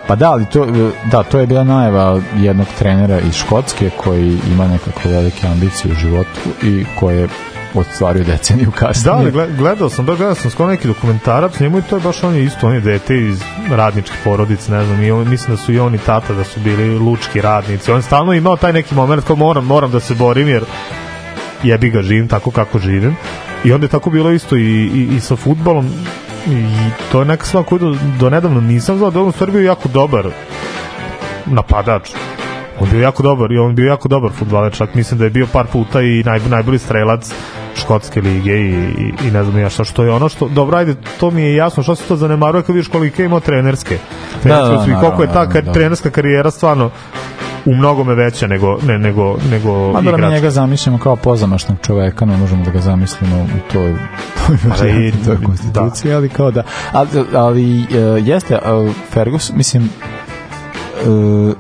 Pa da, ali to, da, to je bila najava jednog trenera iz Škotske koji ima nekako velike ambicije u životu i koje ostvario deceniju Da, kasnije. gle- gledao sam, da, gledao sam skoro neki dokumentarac njemu i to je baš on je isto, on je dete iz radničke porodice, ne znam, i on, mislim da su i on i tata da su bili lučki radnici. On stalno imao taj neki moment kao moram, moram da se borim jer jebi ga živim tako kako živim. I onda je tako bilo isto i, i, i sa futbolom i to je neka stvar koju do, do nedavno nisam znao da on u stvari bio jako dobar napadač. On bio jako dobar i on bio jako dobar fudbaler, čak mislim da je bio par puta i naj, najbolji strelac škotske lige i, i, i ne znam ja šta što je ono što dobro ajde to mi je jasno što se to zanemaruje kad vidiš kolike je imao trenerske trenerske da, su i koliko je ta kar, da. trenerska karijera stvarno u mnogome veća nego ne, nego nego Ma da mi njega zamišljamo kao pozamašnog čoveka, ne možemo da ga zamislimo u toj, toj, i- toj konstituciji, ali kao da, ali, ali uh, jeste, uh, Fergus, mislim, uh,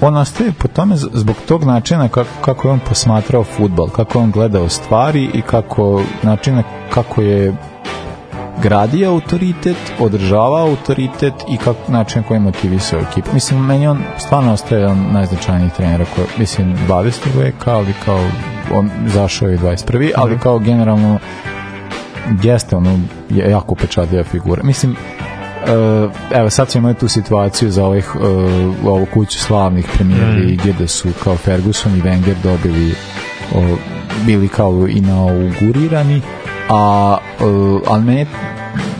on nastaje po tome zbog tog načina kako, kako je on posmatrao futbol, kako je on gledao stvari i kako načina kako je gradio autoritet, održavao autoritet i kako način na koji motivisao ekipu. Mislim, meni on stvarno ostaje jedan najznačajnijih trenera koji, mislim, 20. veka, ali kao on zašao je 21. ali kao generalno jeste ono je jako upečatljiva figura. Mislim, Uh, evo sad ćemo imati tu situaciju za ovih, uh, ovu kuću slavnih premijer Mm. lige da su kao Ferguson i Wenger dobili o, bili kao inaugurirani a uh, ali meni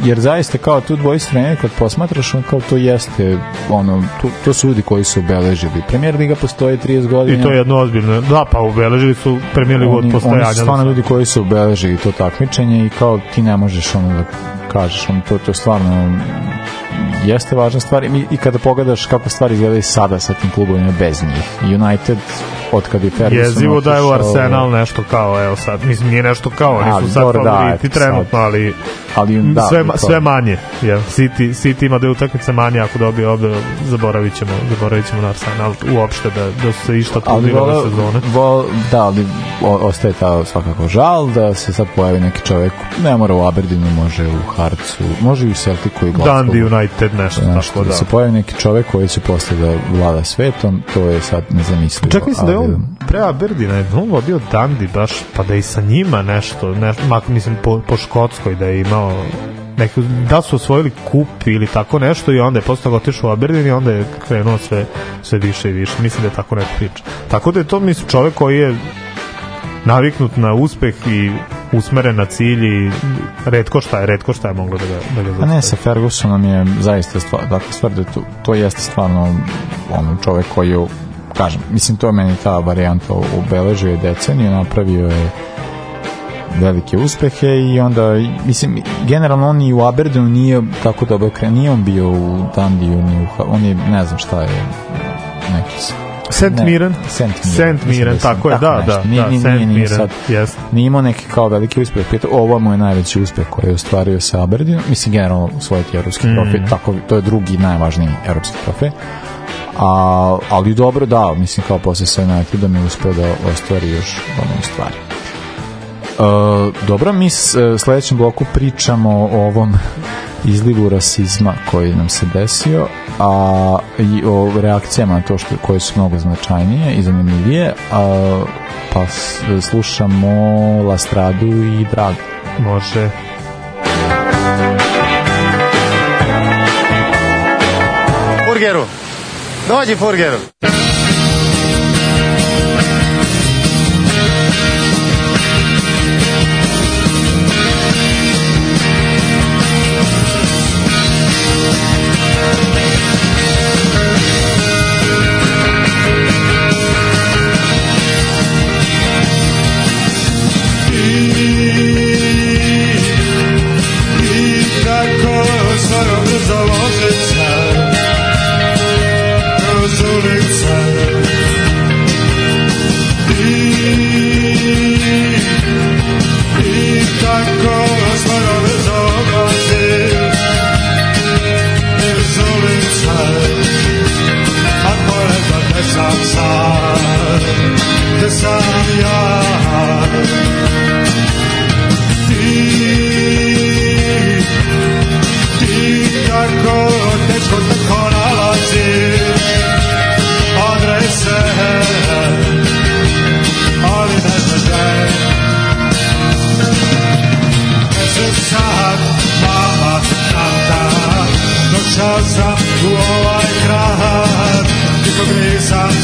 jer zaista kao tu dvojice trenera kad posmatraš on kao to jeste ono, to, to su ljudi koji su obeležili premijer liga postoji 30 godina i to je jedno ozbiljno da pa obeležili su premier ligu od postojanja oni su stvarno sada. ljudi koji su obeležili to takmičenje i kao ti ne možeš ono da kažeš ono, to, to stvarno jeste važna stvar. I, i kada pogledaš kako stvari izgledaju sada sa tim klubovima bez njih United od kad je Ferguson jezivo da je u Arsenal nešto kao evo sad mislim nije nešto kao oni su sad favoriti trenutno ali ali da, sve, ma- sve manje jel? City, City ima dve utakmice manje ako dobije ovde zaboravit ćemo, zaboravit ćemo na Arsenal uopšte da, da su se išta trudili ove sezone vol, da, ali o, ostaje ta svakako žal da se sad pojavi neki čovek ne mora u Aberdeenu, može u Harcu može i u Celticu i Glasgowu Dundee United nešto Znaš, tako da da se pojavi neki čovek koji će posle da vlada svetom, to je sad nezamislivo. Čak mislim da je on pre Aberdina, je on vodio Dundee baš, pa da i sa njima nešto, nešto mislim po, po Škotskoj da je imao neku, da su osvojili kup ili tako nešto i onda je toga otišao u Aberdeen i onda je krenuo sve, sve više i više. Mislim da je tako neka priča. Tako da je to mislim čovek koji je naviknut na uspeh i usmeren na cilj i redko šta je, redko šta je moglo da ga, da ga A ne, sa Fergusonom je zaista stvar, dakle, stvar da to, to jeste stvarno ono, čovek koji je, kažem, mislim, to je meni ta varijanta obeležio je deceniju, napravio je velike uspehe i onda, mislim, generalno on i u Aberdeenu nije tako dobro krenuo, nije on bio u Dundee, ni u, on je, ne znam šta je, neki s- Saint ne, Mirren. Saint Mirren, Saint mislim Mirren, da sam- tako je, da, da, Nije, da, nije, Saint nije, nije sad, jeste. nije imao neki kao veliki uspeh. Pita, ovo mu je najveći uspeh koji je ostvario sa Aberdeenom. Mislim, generalno usvojiti evropski Mm. trofej. Tako, to je drugi najvažniji evropski trofej. A, ali dobro, da, mislim, kao posle sa Unitedom je uspeo da ostvari još ono stvari. E, dobro, mi s e, sledećem bloku pričamo o ovom izlivu rasizma koji nam se desio, a i o reakcijama na to što, koje su mnogo značajnije i zanimljivije, a, pa slušamo Lastradu i Drago. Može. Furgeru. Dođi Furgeru. I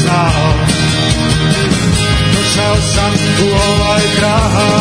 znao došao sam u ovaj grad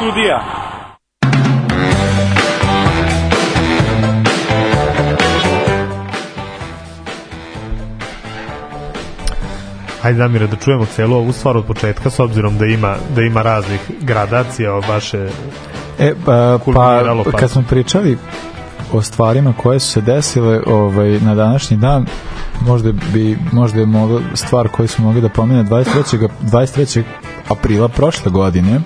odluku sudija. Ajde Damire da čujemo celu ovu stvar od početka s obzirom da ima da ima raznih gradacija o vaše E, pa, pa kad smo pričali o stvarima koje su se desile ovaj, na današnji dan, možda bi možda je mogla stvar koju smo mogli da pomene 23. 23. aprila prošle godine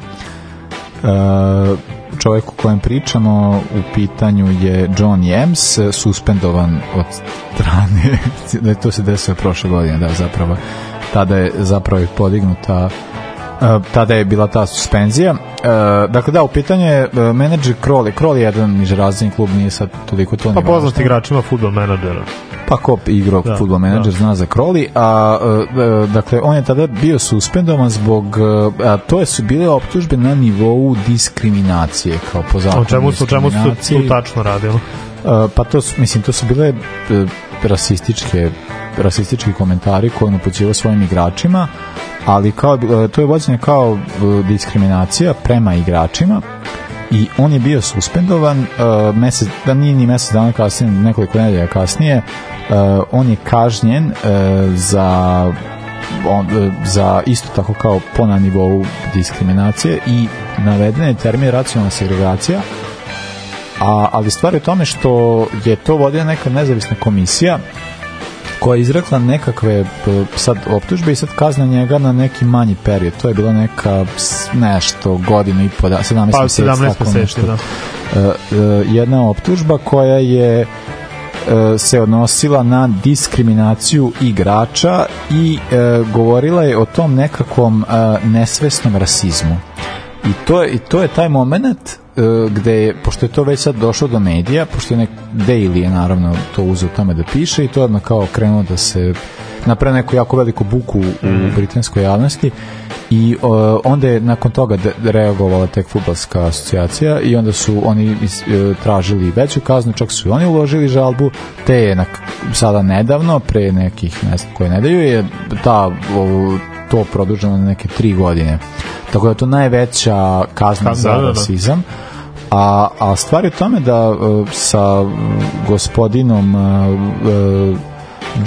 čovjek o kojem pričamo u pitanju je John Jems, suspendovan od strane, da to se desilo prošle godine, da zapravo tada je zapravo podignuta Uh, tada je bila ta suspenzija. Uh, dakle, da, u pitanju je uh, menadžer Crowley. Crowley je jedan nižerazredni klub, nije sad toliko to Pa poznat igračima futbol menadžera. Pa ko igrao Da, da, futbol menadžer da. zna za Crowley, a e, e, dakle on je tada bio suspendovan zbog e, a to je su bile optužbe na nivou diskriminacije kao po zakonu O čemu su, o čemu su tu tačno radilo? E, pa to su, mislim, to su bile e, rasističke rasistički komentari koje on upućivao svojim igračima, ali kao, e, to je vođenje kao e, diskriminacija prema igračima i on je bio suspendovan uh, mesec, da nije ni mesec dana kasnije, nekoliko nedelja kasnije, uh, on je kažnjen uh, za on, za isto tako kao po na nivou diskriminacije i naveden je termin racionalna segregacija a, ali stvar je u tome što je to vodila neka nezavisna komisija koja je izrekla nekakve p- sad optužbe i sad kazna njega na neki manji period. To je bila neka nešto godinu i po da, 17 Pa, meseci, 17 tako meseci, nešto. da. E, e, jedna optužba koja je e, se odnosila na diskriminaciju igrača i e, govorila je o tom nekakvom e, nesvesnom rasizmu. I to je, i to je taj moment e, gde je, pošto je to već sad došlo do medija, pošto je nek Daily je naravno to uzeo tome da piše i to je odmah kao krenuo da se napravi neku jako veliku buku u britanskoj javnosti i o, onda je nakon toga de, reagovala tek futbalska asocijacija i onda su oni is, e, tražili veću kaznu, čak su i oni uložili žalbu, te je na, sada nedavno, pre nekih ne znam koje nedelju je ta, o, to produženo na neke tri godine. Tako da je to najveća kazna za da, da. rasizam. A, a stvar je u tome da e, sa gospodinom e, e,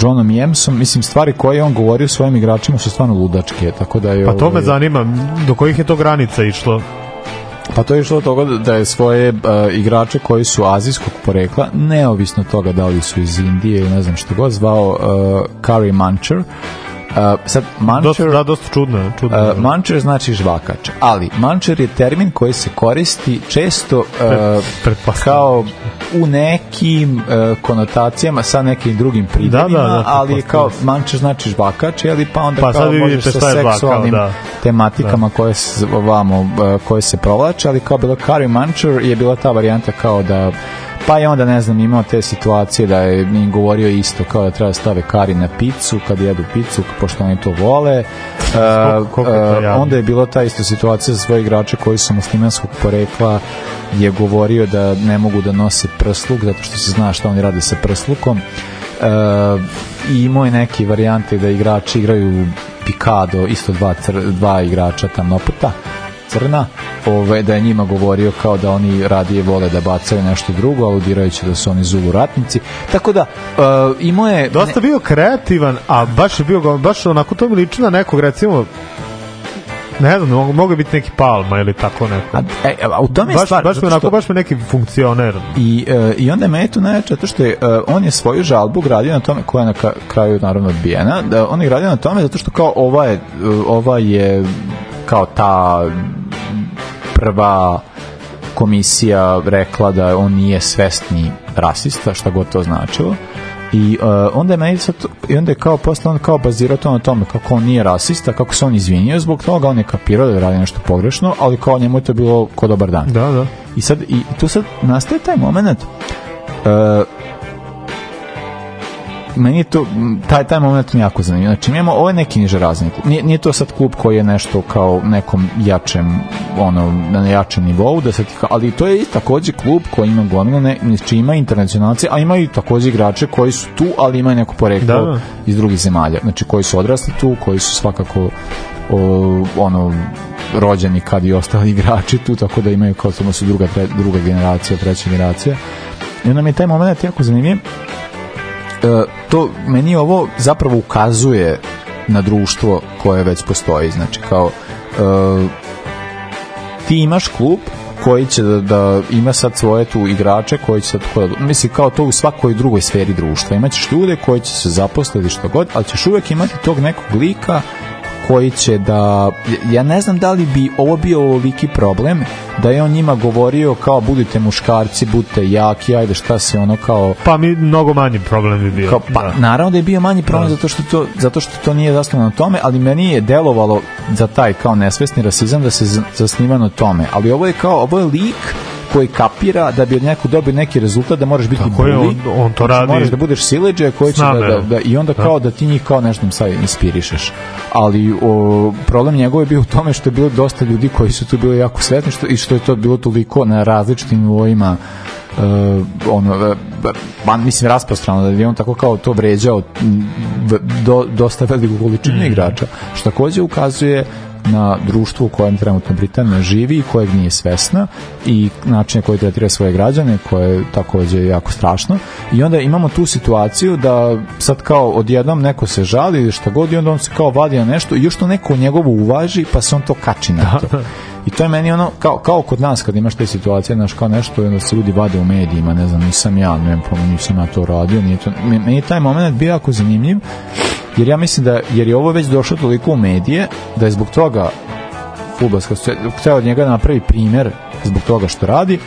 Johnom Jemsom, mislim, stvari koje je on govorio svojim igračima su stvarno ludačke, tako da je... Pa to me ovaj, zanima, do kojih je to granica išlo? Pa to je išlo od toga da je svoje uh, igrače koji su azijskog porekla, neovisno toga da li su iz Indije ili ne znam što god, zvao uh, Curry Muncher. Uh, sad, Muncher... Dosta, da, dosta čudno. čudno. Uh, muncher znači žvakač, ali muncher je termin koji se koristi često uh, kao u nekim uh, konotacijama sa nekim drugim pridevima, Da, da, da, ali pretpostavljam. kao muncher znači žvakač, ali pa onda Pa kao možeš sa je žvakao, seksualnim da. tematikama koje se ovamo uh, koje se provlače, ali kao bilo Curry Muncher je bila ta varijanta kao da pa je onda ne znam imao te situacije da je im govorio isto kao da treba stave kari na picu kad jedu picu pošto oni to vole. Koliko- koliko je to Uh, jadno. onda je bila ta isto situacija za svoje igrače koji su muslimanskog porekla je govorio da ne mogu da nose prsluk zato što se zna šta oni rade sa prslukom. Uh, i imao je neke varijante da igrači igraju pikado, isto dva, dva igrača tamnoputa crna, ove, da je njima govorio kao da oni radije vole da bacaju nešto drugo, aludirajući da su oni zulu ratnici. Tako da, uh, imao je... Dosta bio kreativan, a baš je bio, baš onako to mi liči na nekog, recimo, ne znam, mogu, mogu biti neki Palma ili tako neko. A, e, a u tome je baš, stvar, baš zato onako, što- baš mi neki funkcioner. I, e, I onda je meni tu najjače zato što je, e, on je svoju žalbu gradio na tome, koja je na kraju naravno odbijena, da on je gradio na tome zato što kao ova je, e, ova je kao ta prva komisija rekla da on nije svesni rasista, šta god to značilo. I uh, onda je meni sad, i onda je kao posle on kao bazirao to na tome kako on nije rasista, kako se on izvinio zbog toga, on je kapirao da je radio nešto pogrešno, ali kao njemu je to bilo ko dobar dan. Da, da. I sad, i tu sad nastaje taj moment uh, meni je to, taj, taj moment mi jako zanimljiv. Znači, mi imamo, ovo je neki niže raznik. Nije, nije to sad klub koji je nešto kao nekom jačem, ono, na jačem nivou, da kao- ali to je i takođe klub koji ima gomilu, ne, znači ima internacionalce, a ima i takođe igrače koji su tu, ali imaju neko poreklo Da, da. iz drugih zemalja. Znači, koji su odrasli tu, koji su svakako o, ono rođeni kad i ostali igrači tu, tako da imaju kao samo su druga, druga generacija, treća generacija. I onda mi je taj moment jako zanimljiv. E, to meni ovo zapravo ukazuje na društvo koje već postoji. Znači, kao e, ti imaš klub koji će da, da ima sad svoje tu igrače koji će sad tako da, misli kao to u svakoj drugoj sferi društva imaćeš ljude koji će se zaposliti što god ali ćeš uvek imati tog nekog lika koji će da ja ne znam da li bi ovo bio ovoliki problem da je on njima govorio kao budite muškarci, budite jaki, ajde šta se ono kao Pa mi mnogo manji problem bi bio. kao, pa Da. naravno da je bio manji problem Da. zato što to zato što to nije zasnovano na tome, ali meni je delovalo za taj kao nesvesni rasizam da se zasniva na tome. Ali ovo je kao ovo je lik koji kapira da bi od nekog dobio neki rezultat da moraš biti Tako je, bully, on- on to znači, radi. moraš da budeš sileđe koji će da, da, da, i onda Da. kao da ti njih kao nešto sad inspirišeš. Ali o, problem njegov je bio u tome što je bilo dosta ljudi koji su tu bili jako svetni što, i što je to bilo toliko na različitim nivoima uh, ono, uh, ba, mislim rasprostrano da je on tako kao to vređao do, dosta veliku količinu igrača što takođe ukazuje na društvu u kojem trenutno Britanija živi i kojeg nije svesna i način na koji tretira svoje građane koje je takođe jako strašno. I onda imamo tu situaciju da sad kao odjednom neko se žali ili šta god i onda on se kao vadi na nešto i još to neko njegovo uvaži pa se on to kači na to I to je meni ono, kao, kao kod nas kad imaš te situacije, znaš, kao nešto onda se ljudi vade u medijima, ne znam, nisam ja, ne znam, nisam ja to radio, nije to, me- meni je taj moment bio jako zanimljiv, jer ja mislim da, jer je ovo već došlo toliko u medije, da je zbog toga futbolska hteo od njega da napravi primer zbog toga što radi,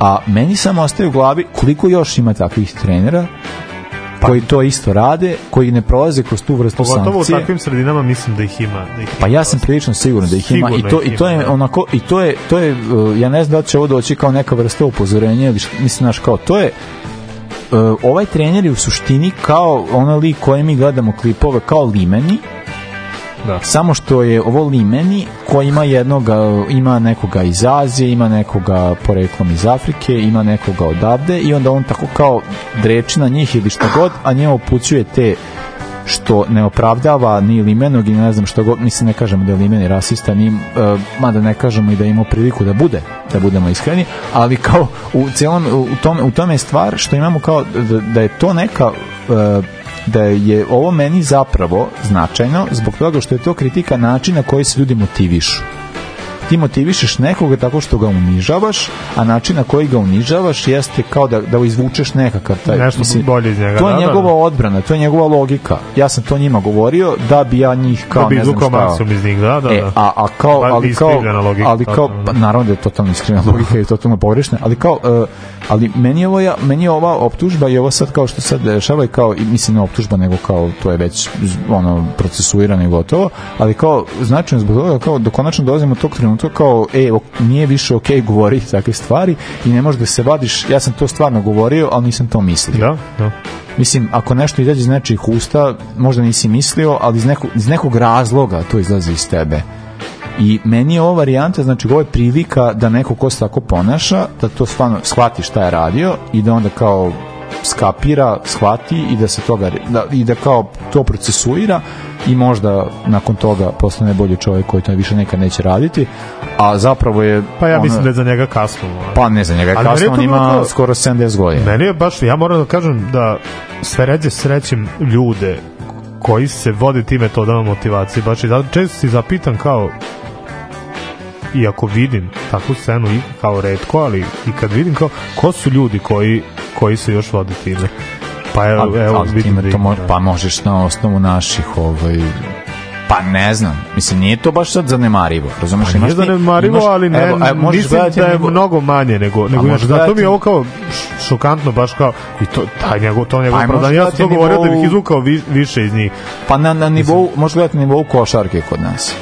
a meni samo ostaje u glavi koliko još ima takvih trenera koji to isto rade, koji ne prolaze kroz tu vrstu Pogotovo u sankcije. takvim sredinama mislim da ih ima. Da ih Pa ja sam prilično siguran da ih ima i to i to ima, je da. onako i to je to je uh, ja ne znam da će ovo doći kao neka vrsta upozorenja ili mislim znaš kao to je uh, ovaj trener je u suštini kao onaj lik koji mi gledamo klipove kao limeni Da. samo što je ovo limeni koji ima jednoga, ima nekoga iz Azije, ima nekoga poreklom iz Afrike, ima nekoga odavde i onda on tako kao dreči na njih ili šta god, a njemu upućuje te što ne opravdava ni limenog i ne znam što god, mislim ne kažemo da je limen i rasista, ni, uh, mada ne kažemo i da je imao priliku da bude, da budemo iskreni, ali kao u celom, u tome, u tome je stvar što imamo kao da, da je to neka uh, da je ovo meni zapravo značajno zbog toga što je to kritika načina koji se ljudi motivišu ti motivišeš nekoga tako što ga unižavaš, a način na koji ga unižavaš jeste kao da, da izvučeš nekakav taj... Nešto bolje iz njega, To je da, da, njegova da. odbrana, to je njegova logika. Ja sam to njima govorio da bi ja njih kao Da bi ne znam šta... iz njih, da, da, E, da. a, a kao, ali kao, logika, ali kao, pa, naravno da je totalno iskrivljena logika i totalno pogrešna, ali kao, uh, ali meni je, ovo, ja, meni je ova optužba i ovo sad kao što sad dešava i kao, i mislim ne optužba, nego kao, to je već ono, procesuirano i gotovo, ali kao, značajno zbog toga, kao, da konačno dolazimo do tog trenutka, kao, e, nije više okej govoriti takve stvari i ne možeš da se vadiš, ja sam to stvarno govorio, ali nisam to mislio. Da, da. Mislim, ako nešto izađe iz nečijih usta, možda nisi mislio, ali iz nekog, iz nekog razloga to izlazi iz tebe. I meni je ova varijanta, znači ovo je prilika da neko ko se tako ponaša, da to stvarno shvati šta je radio i da onda kao skapira, shvati i da se toga da, i da kao to procesuira i možda nakon toga postane bolji čovjek koji to više nekad neće raditi a zapravo je Pa ja ono- mislim da je za njega kasno. pa ne za njega je kasno, on ima kao- skoro 70 godina Meni je baš, ja moram da kažem da sve ređe srećem ljude koji se vode tim metodama motivacije. Baš i zato često si zapitan kao i ako vidim takvu scenu i kao redko, ali i kad vidim kao ko su ljudi koji, koji se još vode time. Pa evo, Ali- evo ali vidim time da to mo- da. pa možeš na osnovu naših ovaj pa ne znam, mislim nije to baš sad zanemarivo, razumeš? Pa nije imaš zanemarivo, imaš- ali ne, evo, evo, mislim da je nego- mnogo manje nego, nego možeš inače. Zato mi je ovo kao šokantno, baš kao, i to, taj njegov, to njegov Ajmo opravdanje. Ja sam to govorio da bih izvukao vi, više iz njih. Pa na, na nivou, možeš gledati na nivou košarke kod nas.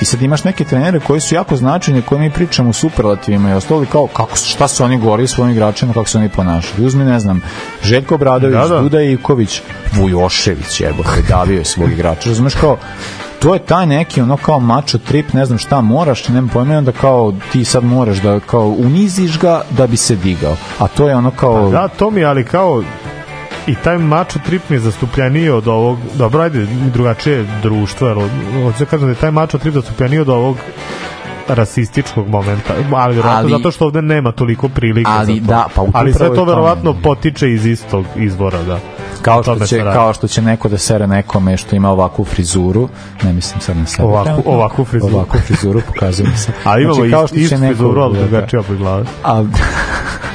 Ti sad imaš neke trenere koji su jako značajni, koji mi pričamo u superlativima i ostali kao kako, su- šta su oni govorili svojim igračima, kako se oni ponašali. Uzmi, ne znam, Željko Bradović, Da, da. Duda Ivković, Vujošević, jebo, davio je svog igrača. Razumeš kao, to je taj neki ono kao mačo trip, ne znam šta moraš, nema pojma i onda kao ti sad moraš da kao uniziš ga da bi se digao. A to je ono kao... Da, to mi ali kao i taj mačo trip mi je zastupljeniji od ovog, dobro, ajde, drugačije društvo, jer hoću da kažem da je taj mačo trip zastupljeniji od ovog rasističkog momenta, ali vjerojatno Ali- zato što ovde nema toliko prilika Ali za to. da, pa ali sve to verovatno potiče iz istog izvora, da. kao što će kao što će neko da sere nekome što ima ovakvu frizuru ne mislim sad na sebe Ovakvu- trenutno. ovakvu frizuru. ovakvu frizuru pokazujem se A imamo znači, kao ist, što će istu neko frizuru, ali da- drugačija po glavi. a.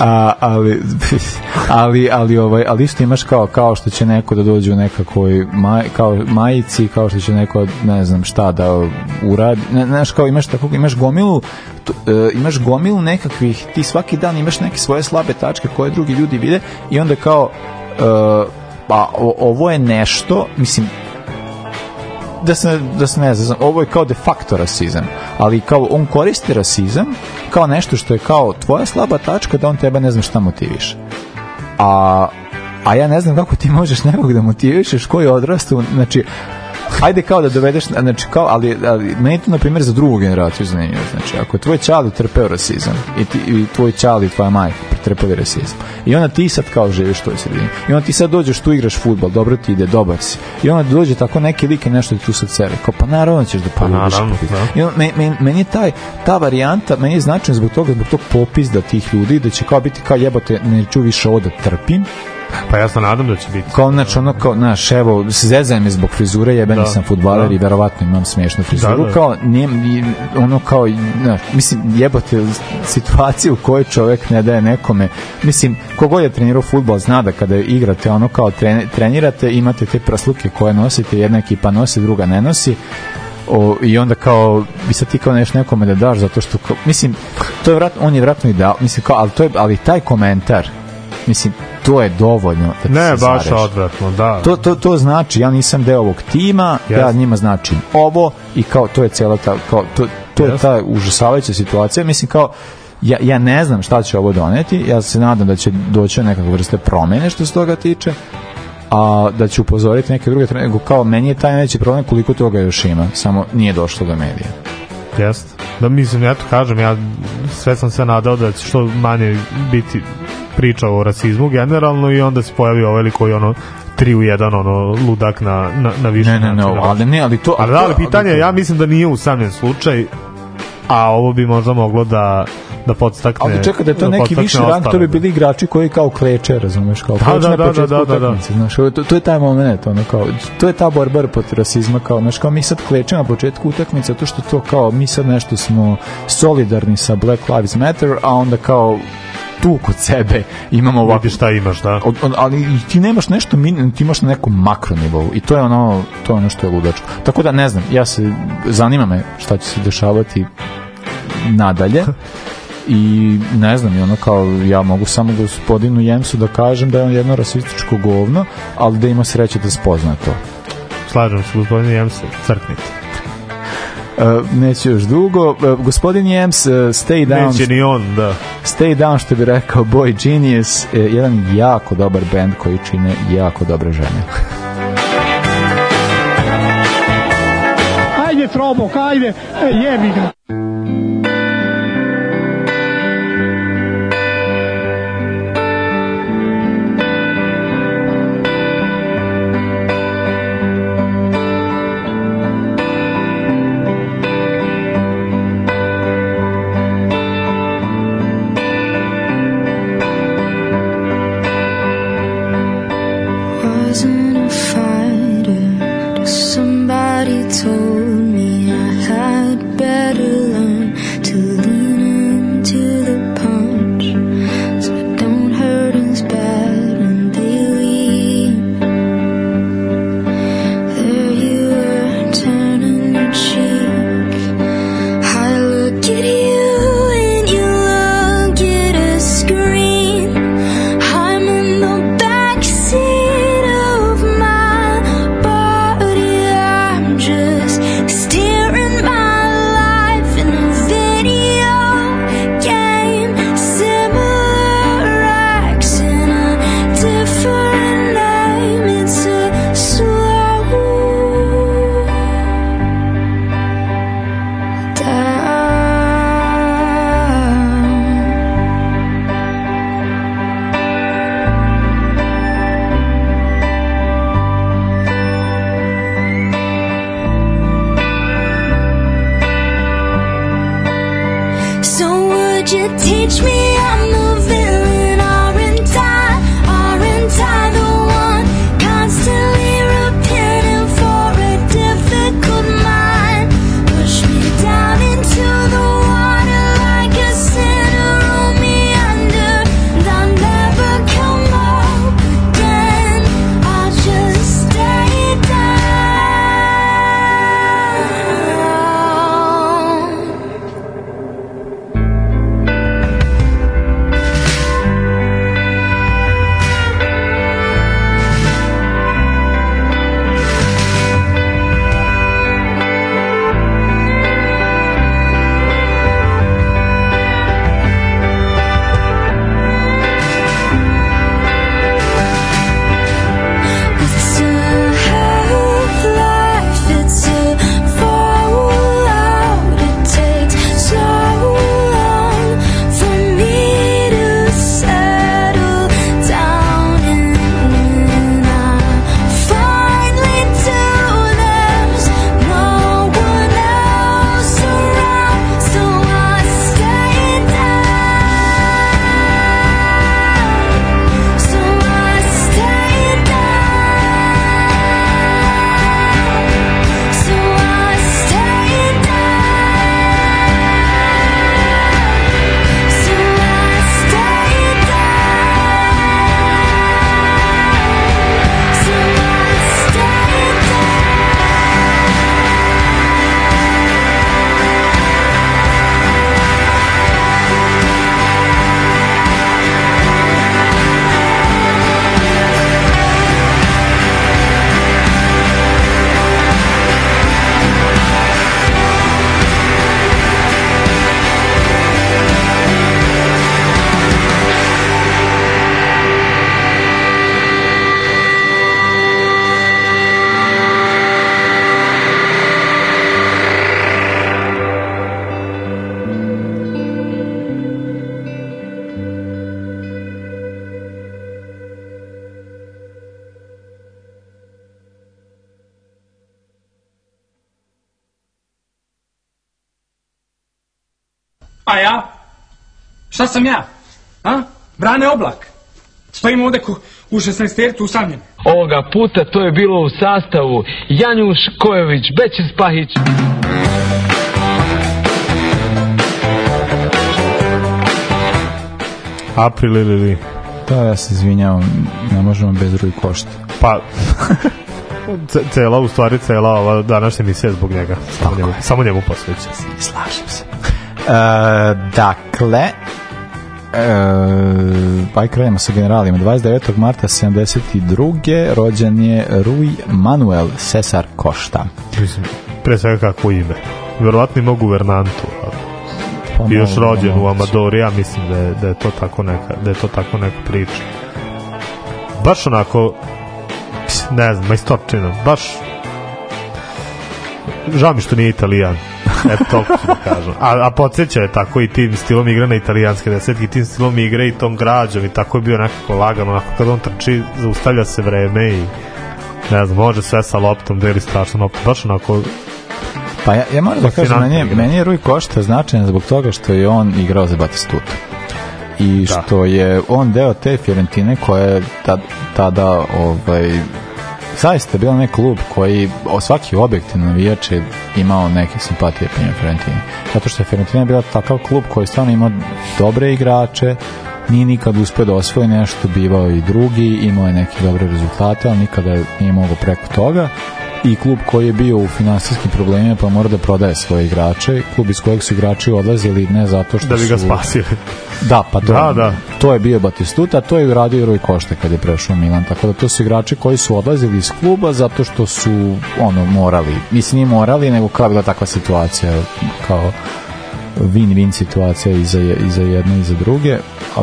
A, ali, ali, ali, ovaj, ali isto imaš kao, kao što će neko da dođe u nekakvoj maj, kao majici, kao što će neko, ne znam šta da uradi. Ne, znaš, kao imaš, tako, imaš gomilu t- e, imaš gomilu nekakvih, ti svaki dan imaš neke svoje slabe tačke koje drugi ljudi vide i onda kao e, pa o, ovo je nešto, mislim, da se, da se ne znam, ovo je kao de facto rasizam, ali kao on koristi rasizam kao nešto što je kao tvoja slaba tačka da on tebe ne zna šta motiviše. A, a ja ne znam kako ti možeš nekog da motivišeš koji je odrastao, znači, ajde kao da dovedeš, znači kao, ali, ali meni to na primjer za drugu generaciju zanimljivo, znači ako je tvoj čali trpeo rasizam i, ti, i tvoj čali i tvoja majka pretrpeli rasizam i onda ti sad kao živiš u toj sredini. I onda ti sad dođeš tu igraš futbol, dobro ti ide, dobar si. I onda dođe tako neki lik i nešto ti tu sad sere, kao pa naravno ćeš da poljubiš naravno, da. i onda, meni, meni, meni je taj, ta varijanta, meni je značajno zbog toga, zbog tog popizda tih ljudi, da će kao biti kao jebote, neću više ovo da trpim, Pa ja se nadam da će biti. kao znači ono kao znaš evo zezajem me zbog frizure jebeni Da, sam fudbaler da. i verovatno imam smešnu frizuru Da, da. kao nije i ono kao znaš, mislim jebote situacija u kojoj čovjek ne daje nekome mislim kogod je trenirao fudbal zna da kada igrate ono kao treni- trenirate imate te prasluke koje nosite jedna ekipa nosi druga ne nosi o, i onda kao bi sad ti kao nešto nekome da daš zato što kao, mislim to je vratno on je vratno i dao mislim kao ali to je ali taj komentar mislim to je dovoljno da Ne, baš zareži. odvratno, da. To, to, to znači, ja nisam deo ovog tima, ja Jeste. njima značim ovo i kao to je cela ta, kao, to, to je Jeste. ta užasavajuća situacija. Mislim kao, ja, ja ne znam šta će ovo doneti, ja se nadam da će doći do nekakve vrste promene što se toga tiče, a da će upozoriti neke druge nego kao meni je taj najveći problem koliko toga još ima, samo nije došlo do medija. Jeste. Da mislim, ja to kažem, ja sve sam se nadao da će što manje biti priča o rasizmu generalno i onda se pojavi ovaj koji ono tri u jedan ono ludak na, na, na više Ne, ne, ne, načina. ali ne, ali to... Ali da, ali pitanje, je, ja mislim da nije usamljen slučaj, a ovo bi možda moglo da da podstakne Ali čekaj da je to neki podstakne viši rang, to bi da. bili igrači koji kao kleče, razumeš, kao Da, kleče da, na da, početku da, da, da. utakmice, znaš, to, to je taj moment, ono kao, to je ta borba protiv rasizma, kao, znaš, kao mi sad klečemo na početku utakmice, zato što to kao, mi sad nešto smo solidarni sa Black Lives Matter, a onda kao, tu kod sebe imamo ovako Vidi šta imaš, da. od, od, ali ti nemaš nešto ti imaš na nekom makro nivou i to je ono to je ono što je ludačko tako da ne znam ja se zanima me šta će se dešavati nadalje i ne znam ono kao ja mogu samo gospodinu Jemsu da kažem da je on jedno rasističko govno ali da ima sreće da spozna to Slažem se, gospodin Jemse, crknite. Uh, neće još dugo. Uh, gospodin Jems, uh, stay down. Neće ni on, da. Stay down, što bi rekao Boy Genius, jedan jako dobar band koji čine jako dobre žene. Ajde, Trobok, ajde, e, jebi ga. Sam ja? A? Brane oblak. Stojim ovde ko, u 16 tercu usamljen. Ovoga puta to je bilo u sastavu Janjuš Kojović, Bećis Pahić. April ili vi? Da, ja se izvinjavam, ne možemo bez ruj košta. Pa, ce- cela, u stvari cela ova današnja emisija je zbog njega. Samo njemu, samo njemu posveća. Slažem se. E, dakle, e, pa i krenemo sa generalima. 29. marta 72. rođen je Rui Manuel Cesar Costa. Mislim, pre svega kako ime. Verovatno ima guvernantu. Pa Bio još rođen u. Amadori, ja mislim da je, da je to tako neka, da je to tako neka priča. Baš onako, ne znam, majstorčina, baš žao mi što nije italijan. Eto, toliko ću da kažem. A, a podsjeća je tako i tim stilom igre na italijanske desetke, tim stilom igre i tom građom i tako je bio nekako lagano, onako kad on trči, zaustavlja se vreme i ne znam, može sve sa loptom, deli strašno loptu, baš onako Pa ja, ja moram da kažem, meni je, meni je Rui Košta značajan zbog toga što je on igrao za Batistuta. I Da. što je on deo te Fiorentine koja je tad, tada ovaj, zaista bila nek klub koji o, svaki objektivni navijač je imao neke simpatije prema Fiorentini. Zato što je Fiorentina bila takav klub koji stvarno imao dobre igrače, nije nikad uspio da osvoji nešto, bivao i drugi, imao je neke dobre rezultate, ali nikada nije mogao preko toga i klub koji je bio u finansijskim problemima pa mora da prodaje svoje igrače, klub iz kojeg su igrači odlazili ne zato što da bi ga su... spasili. Da, pa to, Da, da. to je bio Batistuta, to je uradio Rui Košte kad je prešao Milan, tako da to su igrači koji su odlazili iz kluba zato što su ono morali, mislim nije morali, nego kao bila takva situacija, kao win-win situacija i za, i za jedne i za druge, a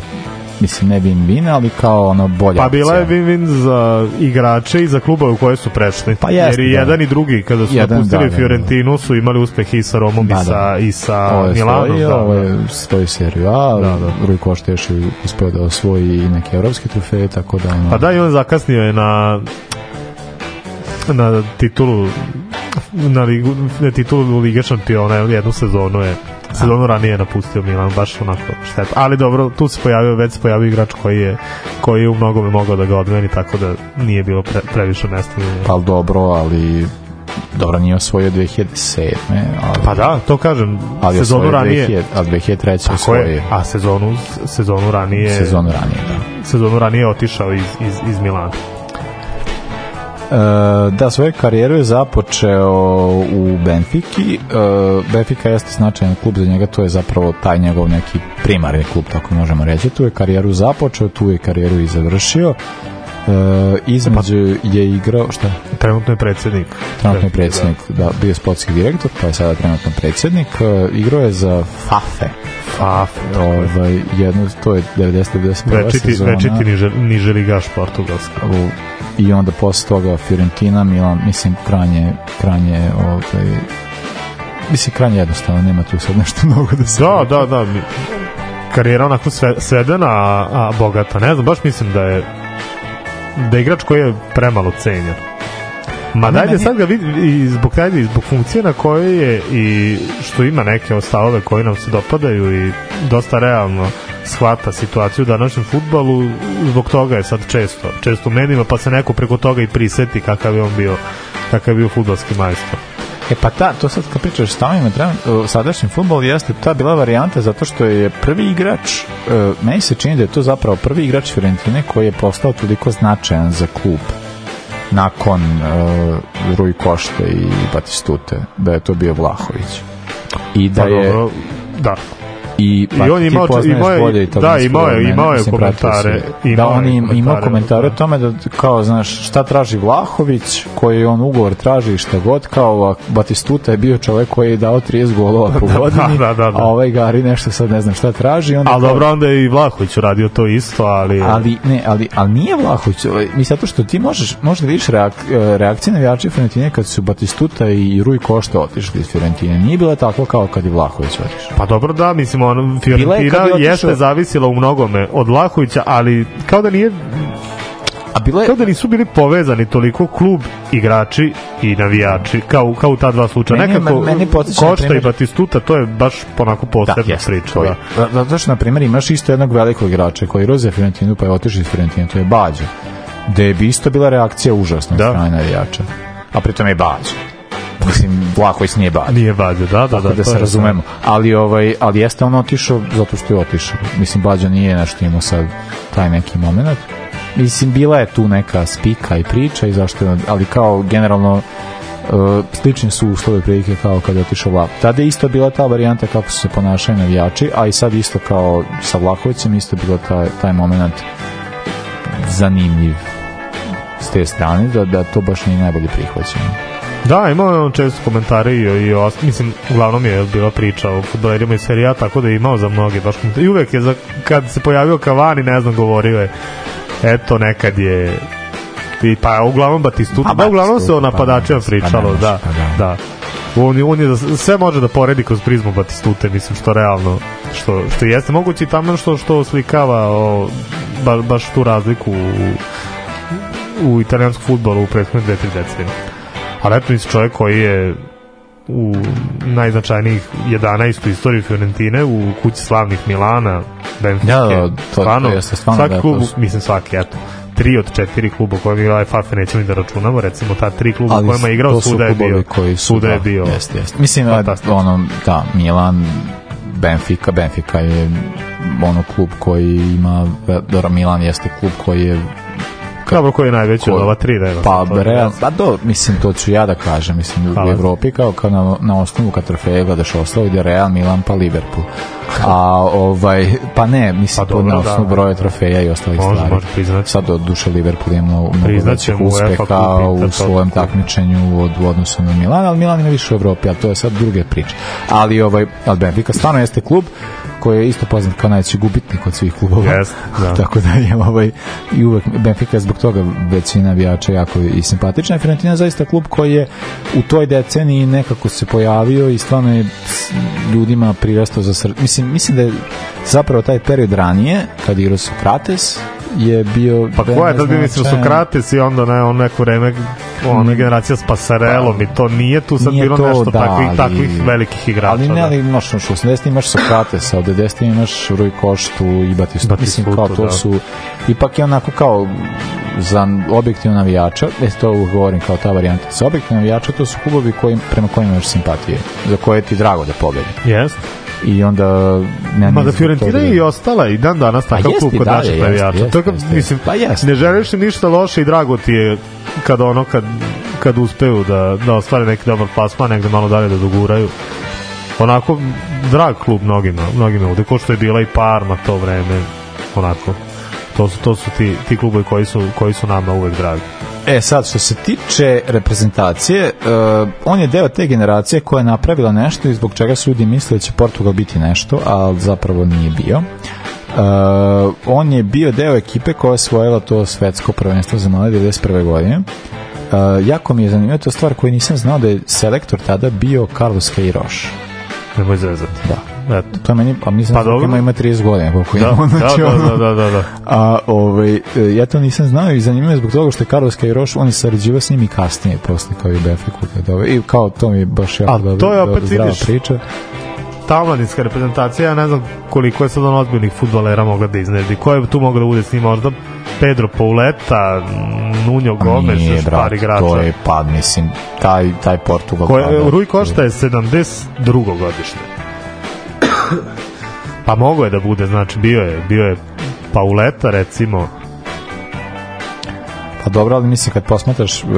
mislim ne win-win, ali kao ono bolja Pa bila je win-win za igrače i za klubove u koje su prešli. Pa jeste, Jer i da. jedan i drugi, kada su Jedan, napustili da, da, da. Fiorentinu, su imali uspeh i sa Romom Da, i sa, da. i sa Ovo je Milanom. svoji, da, ovo da. je svoji seriju A, Da, da. Rui Košte još uspeo da osvoji i neke evropske trofeje, tako da ono, Pa da, i on zakasnio je na na titulu na ligu, ne titulu Lige šampiona, jednu sezonu je sezonu ranije je napustio Milan, baš onako šteta. Ali dobro, tu se pojavio, već se pojavio igrač koji je, koji je u mnogome mogao da ga odmeni, tako da nije bilo pre, previše mesta. pa dobro, ali dobro nije osvojio 2007. Ali, Pa da, to kažem, ali sezonu ranije. 2000, ali 2003. Tako osvojio. je, a sezonu, sezonu ranije Sezonu ranije, da. sezonu ranije je otišao iz, iz, iz Milana. E, da, svoju karijeru je započeo u Benfiki. E, Benfica jeste značajan klub za njega, to je zapravo taj njegov neki primarni klub, tako možemo reći. Tu je karijeru započeo, tu je karijeru i završio. E, između je igrao, šta? Trenutno je predsednik. Trenutno je predsjednik, da, bio je sportski direktor, pa je sada trenutno predsjednik. E, igrao je za Fafe. Fafe. Ovaj, jednu, to je 90-91. Večiti, sezona. večiti niže, niže ligaš Portugalska. u, i onda posle toga Fiorentina, Milan, mislim kranje, kranje ovaj, mislim kranje jednostavno, nema tu sad nešto mnogo da se Da, da, da. mi- Karijera onako sve, svedena, a, a bogata. Ne znam, baš mislim da je da je igrač koji je premalo cenjen. Ma Ne, dajde meni- sad ga vidi i zbog tajde, i zbog funkcije na kojoj je i što ima neke stavove koji nam se dopadaju i dosta realno shvata situaciju u današnjem futbalu, zbog toga je sad često, često u medijima, pa se neko preko toga i priseti kakav je on bio kakav je bio futbalski majstor. E pa ta, to sad kad pričaš stavima, treba, uh, sadašnji futbol jeste ta bila varijanta zato što je prvi igrač, uh, meni se čini da je to zapravo prvi igrač Fiorentine koji je postao toliko značajan za klub nakon uh, Rui Košte i Batistute, da je to bio Vlahović. I da Pa je dobro, da. I, I on ti imao- poznaješ imao da, imao je- imao je komentare, imao da, on im, imao komentare, o da. tome da kao, znaš, šta traži Vlahović, koji on ugovor traži šta god, kao Batistuta je bio čovek koji je dao 30 golova po Da, godini, da, da, da. a ovaj Gari nešto sad ne znam šta traži. Onda Ali dobro, onda je i Vlahović uradio to isto, ali... ali ne, ali ali nije Vlahović, ovaj, mi zato što ti možeš možda vidiš reak, reakcije navijača Fiorentine kad su Batistuta i Rui Košta otišli iz Fiorentine. Nije bila tako kao kad je Vlahović otišao. Pa dobro da, mislim, on, Bila je Fiorentina je otišao- jeste zavisila u mnogome od Vlahovića, ali kao da nije... A bilo je... Kao da nisu bili povezani toliko klub, igrači i navijači, kao, kao u ta dva slučaja. Meni- Nekako, meni Košta i primjer- Batistuta, to je baš onako posebna Da, jeste, priča. je. Da. Da- Zato što, na primjer, imaš isto jednog velikog igrača koji je za Fiorentinu, pa je otišao iz Fiorentinu, to je Bađo. Gde bi isto bila reakcija užasna Da. od strane navijača. A pritom je Bađo. Mislim, Vlahović nije Bađo. Nije Bađo, da, da, Tako da. da, to se razumemo. Ali, ovaj, ali jeste on otišao zato što je otišao. Mislim, Bađo nije nešto imao sad taj neki moment. Mislim, bila je tu neka spika i priča i zašto ali kao generalno uh, slični su uslovi prilike kao kada je otišao Vlah. Tada je isto bila ta varijanta kako su se ponašali navijači, a i sad isto kao sa Vlahovicem isto bilo taj, taj moment zanimljiv s te strane, da, da to baš nije najbolje prihvaćeno. Da, imao je on često komentare i, i o, mislim, uglavnom je bila priča o futbolerima iz serija, tako da je imao za mnoge baš komentare. I uvek je, za, kad se pojavio Cavani, ne znam, govorio je, eto, nekad je i, pa uglavnom Batistuta, Pa, da, uglavnom se o pa napadačima pa pričalo, da, pa da. da. On, je- on je sve može da poredi kroz prizmu Batistute, mislim što realno što, što jeste moguće i tamo što što slikava o, ba, baš tu razliku u, u italijanskom futbolu u prethodne dve, tri decenije. Ali eto, mislim, čovjek koji je u najznačajnijih 11 u istoriji Fiorentine, u kući slavnih Milana, Benfica, Da, da, to- to jeste stvarno svaki da, klub, mislim svaki, eto, tri od četiri kluba u kojem je igrao Fafe nećemo ni da računamo, recimo ta tri kluba Ali kojima je igrao, suda je bio, koji su, suda je da, bio Jeste, jeste. Mislim, ono, da, Milan, Benfica, Benfica je ono klub koji ima, dobro, Milan jeste klub koji je Dobro, koji je najveći od ova tri, nema. Pa, je Real, jasno. pa do, mislim, to ću ja da kažem, mislim, u Hvala. Evropi kao, kao na, na osnovu kad trofeje gledaš osnovu ide Real, Milan, pa Liverpool. A, ovaj, pa ne, mislim, Pa dobro, na osnovu da. broja trofeja i ostalih Može, stvari. može priznati. Sad, od duše Liverpool ima mnogo, mnogo uspeha u to- svojem takmičenju od, u odnosu na Milan, ali Milan ima više u Evropi, ali to je sad druge priče. Ali, ovaj, ali Benfica stvarno jeste klub koji je isto poznat kao najveći gubitnik od svih klubova. Jeste, da. Tako da je ovaj i uvek Benfica zbog toga većina navijača jako i simpatična. Fiorentina je zaista klub koji je u toj deceniji nekako se pojavio i stvarno je ljudima prirastao za srce. Mislim, mislim da je zapravo taj period ranije, kad igrao Sokrates, je bio Pa ko je tad bio mislim Sokrates i onda ne, on neko vreme ona generacija s Pasarelom i to nije tu sad. Nije bilo to, nešto da, takvih, ali- takvih velikih igrača. Ali ne, da. ali imaš, znaš, u 80 imaš Sokratesa, od 90 imaš Rui Koštu i Batistutu. Mislim, kao to da. su, ipak je onako kao za objektivno navijača, e, to govorim kao ta varijanta, za objektivno navijača to su klubovi koji, prema kojima imaš simpatije, za koje ti drago da pobedi. Jeste. I onda... Ne, Ma da Fiorentina toga- je i ostala i dan danas Pa takav klub i kod naših navijača. kao, mislim, Pa jeste. ne želiš ništa loše i drago ti je kad ono, kad, kad uspeju da, da ostvare neki dobar plasman, negde malo dalje da doguraju. Onako, drag klub mnogima, mnogima ovde, ko što je bila i Parma to vreme, onako. To su, to su ti, ti klubovi koji su, koji su nama uvek dragi. E sad, što se tiče reprezentacije, uh, on je deo te generacije koja je napravila nešto i zbog čega su ljudi mislili da će Portugal biti nešto, ali zapravo nije bio. Uh, on je bio deo ekipe koja je osvojila to svetsko prvenstvo za mlade 91. godine. Uh, jako mi je zanimljivo to stvar koju nisam znao da je selektor tada bio Carlos Queiroz. Nemoj zezati. Da. Eto. To je meni, pa mislim Pa da ima, ima 30 godina koliko Da, da, znači, da, ono- da, da, da. A ovaj, e, ja to nisam znao i zanimljivo je zbog toga što je Carlos Queiroz, on je sarađivao s njim i kasnije, posle kao i u Benfiku. Kada, ovaj, I kao to mi je baš jako A dobro, to je opet, zdrava vidiš, priča. ta omladinska reprezentacija, ja ne znam koliko je sad on ozbiljnih futbolera mogla da iznedi. Ko je tu mogla da bude s njim možda? Pedro Pauleta, Nuno Gomes, Nije, još par brat, igrača. to je, pa mislim, taj, taj Portugal. Ko pa, je, da, Rui Košta je 72. godište. Pa mogo je da bude, znači bio je, bio je Pauleta recimo, Pa dobro, ali mislim kad posmatraš uh,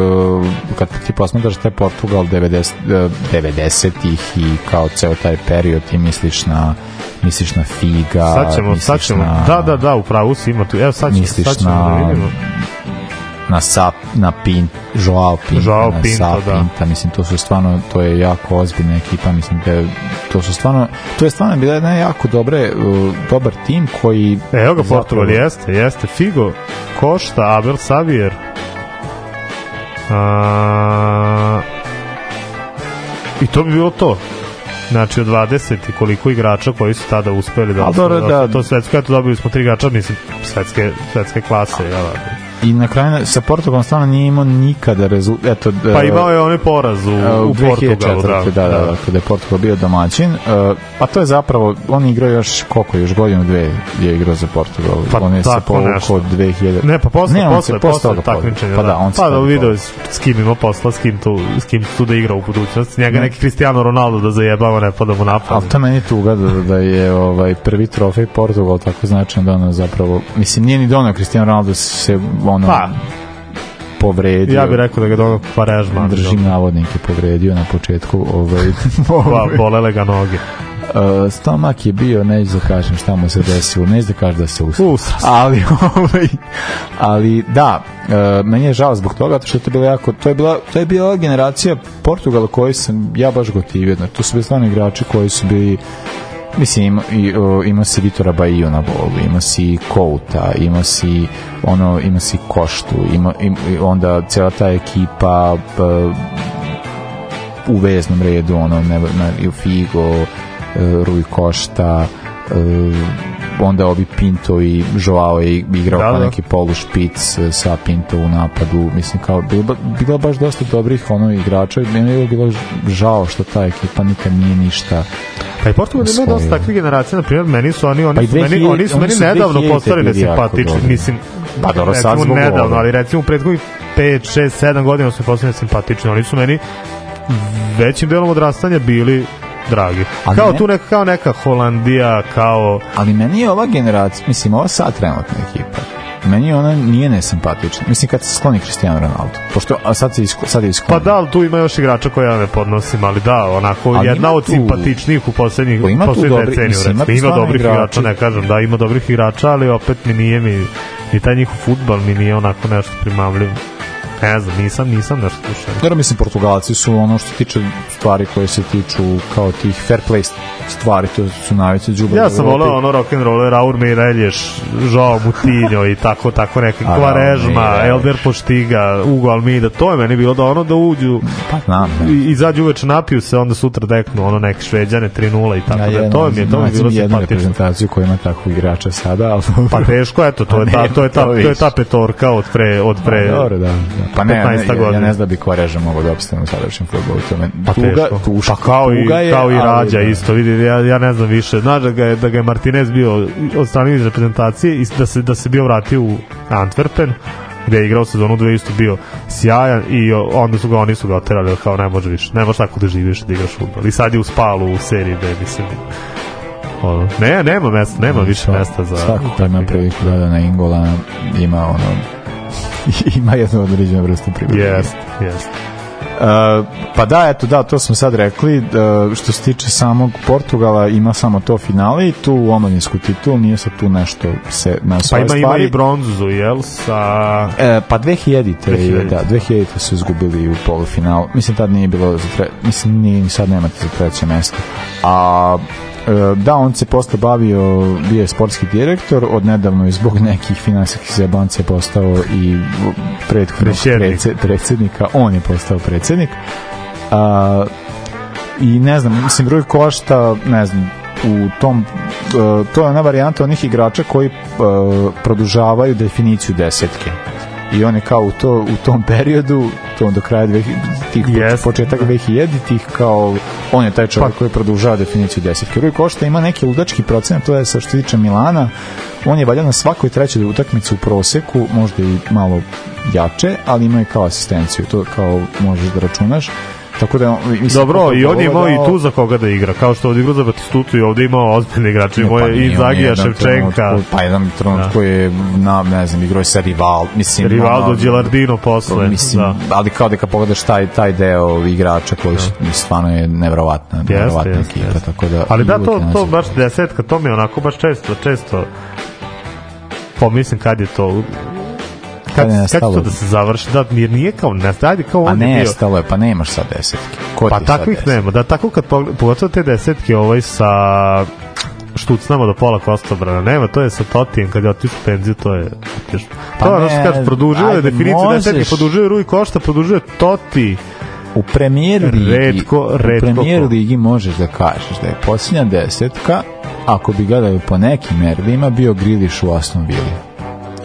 kad ti posmatraš taj Portugal 90 uh, 90-ih i kao ceo taj period ti misliš na misliš na Figa, sad ćemo, misliš sad ćemo, na, da, da, da, u pravu si ima tu, evo sad ćemo, misliš sad ćemo da na vidimo. Na Sap, na Pin, Joao Pinta, Joao na Pinto, Sa da. Pinta, mislim to su stvarno to je jako ozbiljna ekipa, mislim da to su stvarno to je stvarno bila jedna jako dobre dobar tim koji Evo ga Portugal, jeste, jeste. Figo, Košta, Abel Savier. A, I to bi bilo to. Znači od 20 i koliko igrača koji su tada uspeli da dobro, osvoje, da. to svetsko, eto dobili smo tri igrača, mislim, svetske, svetske klase, ja, I na kraju sa Portugalom stvarno nije imao nikada rezultat. Eto, Pa imao je onaj poraz u, u Portugalu. 2004. Da, da, da, kada je Portugal bio domaćin. E, A to je zapravo, on igrao još, koliko, još godinu, dve je igrao za Portugal. Pa on je se povukao nešto. 2000. Ne, pa posle, Ne, on posle, se posle, povukao. takmičenja. Pa da, on se pa da video s kim ima posla, s kim tu, s kim tu da igra u budućnosti. Njega Ne. neki Cristiano Ronaldo da zajebava, ne pada mu napad. Ali to meni tuga da, da je ovaj prvi trofej Portugal tako značajan da ono zapravo mislim nije ni donio Cristiano Ronaldo se ono Pa. povredio Ja bih rekao da ga doga Quaresma. držim navodnike povredio na početku ovaj Pa, bolele ga noge. Uh, stomak je bio, neću da kažem šta mu se desilo, neću da kažem da se usro. Se. Ali, ovaj, ali da, uh, meni je žao zbog toga, što je to bila jako, to je bila, to je bila generacija Portugala koji sam ja baš gotivio, znači, to su bili stvarno igrači koji su bili Mislim, ima, i, o, ima si Vitora Baiju na bolu, ima si Kouta, ima si ono, ima si Koštu, ima, im, onda cijela ta ekipa p, u veznom redu, ono, ne, ne, Figo, e, Rui Košta, e, onda ovi Pinto i Joao je igrao Da, kao da. neki polu špic e, sa Pinto u napadu, mislim kao bilo, bilo baš dosta dobrih ono igrača i meni je bilo žao što ta ekipa nikad nije ništa Pa i Portugal ima dosta takvih generacija, na primjer, meni su oni, oni Pa su meni, 2000 oni su meni nedavno 2000 postali nesimpatični, dobri. mislim, Pa dobro, sad zbog nedavno, ali recimo u prethodnih 5, 6, 7 godina su postali simpatični, oni su meni većim delom odrastanja bili dragi. Ali kao ne- tu neka, kao neka Holandija, kao... Ali meni je ova generacija, mislim, ova sad trenutna ekipa, meni ona nije nesimpatična. Mislim, kad se skloni Cristiano Ronaldo. Pošto, a sad, se isko, sad je Pa da, ali tu ima još igrača koje ja ne podnosim, ali da, onako, Ali jedna od tu- simpatičnijih u poslednjih, Pa ima poslednjih dobri- deceniju, mislim, ima Ima dobrih igrača. igrača, ne kažem, da, ima dobrih igrača, ali opet mi nije mi, ni taj njihov futbal mi nije onako nešto primamljiv. Ne znam, nisam, nisam nešto slušao. Dobro, mislim, Portugalci su ono što tiče stvari koje se tiču kao tih fair play stvari, to su najveće džubre. Ja sam voleo ono rock and roll, Joao Mutinho i tako tako neke A, Mirelješ. Elder Poštiga, Ugo Almida, to je meni bilo da ono da uđu Pa, znam, ne. i izađu uveče napiju se, onda sutra deknu ono neke šveđane 3-0 i tako Ja da to mi je to mi je bilo simpatično. reprezentaciju koja ima takvog igrača sada, ali... Pa teško, eto, to je ta, to je ta, to je ta petorka od pre, od pre Pa, dobro, da, da. Pa ne, 15 ne, ja, ja godina. ne znam da bi Koreža mogao da opstane u sadašnjem futbolu. To me, Pa tuga, teško. tuška, pa kao i je, kao i ali Rađa da. isto vidi ja ja ne znam više znaš da ga je da ga je Martinez bio od strane iz reprezentacije i da se da se bio vratio u Antwerpen gde je igrao sezonu dve isto bio sjajan i onda su ga oni su ga oterali kao ne može više ne može tako da živiš da igraš fudbal i sad je u spalu u seriji da mislim ono, ne, nema mesta, nema više mesta za Svako ko ima priliku da da na Ingola ima ono ima jednu određenu vrstu privilegija. Jest, jest. Uh, pa da, eto, da, to smo sad rekli. Uh, što se tiče samog Portugala, ima samo to finale i tu omladinsku titul, nije sad tu nešto se na Pa ima, ima stvari. i bronzu, jel, sa... E, pa 2000 te 2000. da, 2000 su izgubili u polufinalu. Mislim tad nije bilo za tre, mislim ni sad nemate za treće mesto. A da, on se posle bavio, bio je sportski direktor, od nedavno je zbog nekih finansijskih zajebancija postao i prethodnog Prešernik. prece- predsjednika, on je postao predsjednik. A, I ne znam, mislim, broj košta, ne znam, u tom, e, to je ona varijanta onih igrača koji produžavaju definiciju desetke. I on je kao u, to, u tom periodu, to do kraja 2000, tih Jest. početak 2000 tih kao on je taj čovjek Pa- koji produžava definiciju desetke. Rui Košta ima neki ludački procenat, to je sa što tiče Milana, on je valjda na svakoj trećoj utakmici u proseku, možda i malo jače, ali ima i kao asistenciju, to kao možeš da računaš. Tako da, mislim, Dobro, i on je imao i dao- tu za koga da igra, kao što odigrao za Batistutu i ovde imao ozbiljne igrače, imao pa i Zagija Ševčenka, trenutku- Pa jedan trenutku je, na, ne znam, igrao je sa Rival, mislim, Rivaldo ono, Gilardino posle. mislim, da. ali kao da kad pogledaš taj, taj deo igrača koji su, stvarno je nevjerovatna, Jeste, nevjerovatna jeste, ekipa, jeste. tako da... Ali da, to, to baš desetka, to mi je onako baš često, često pomislim kad je to Kad kad, će to da se završi, da, jer nije kao nestalo, kao A on je bio. nestalo je, pa nemaš sad desetke. Ko Pa takvih desetke? nema, da tako kad pogotovo te desetke ovaj sa štucnama do pola kostobrana, nema, to je sa Totijem kad je otišao u penziju, to je. Pa to je ono ne, što kaže, produžio je ajde, definiciju možeš. desetke, produžio je Rui Košta, produžio je Toti, U premier ligi, Retko, retko u premier ko. ligi možeš da kažeš da je posljednja desetka, ako bi gledali po nekim merlima, bio Griliš u Aston Villa.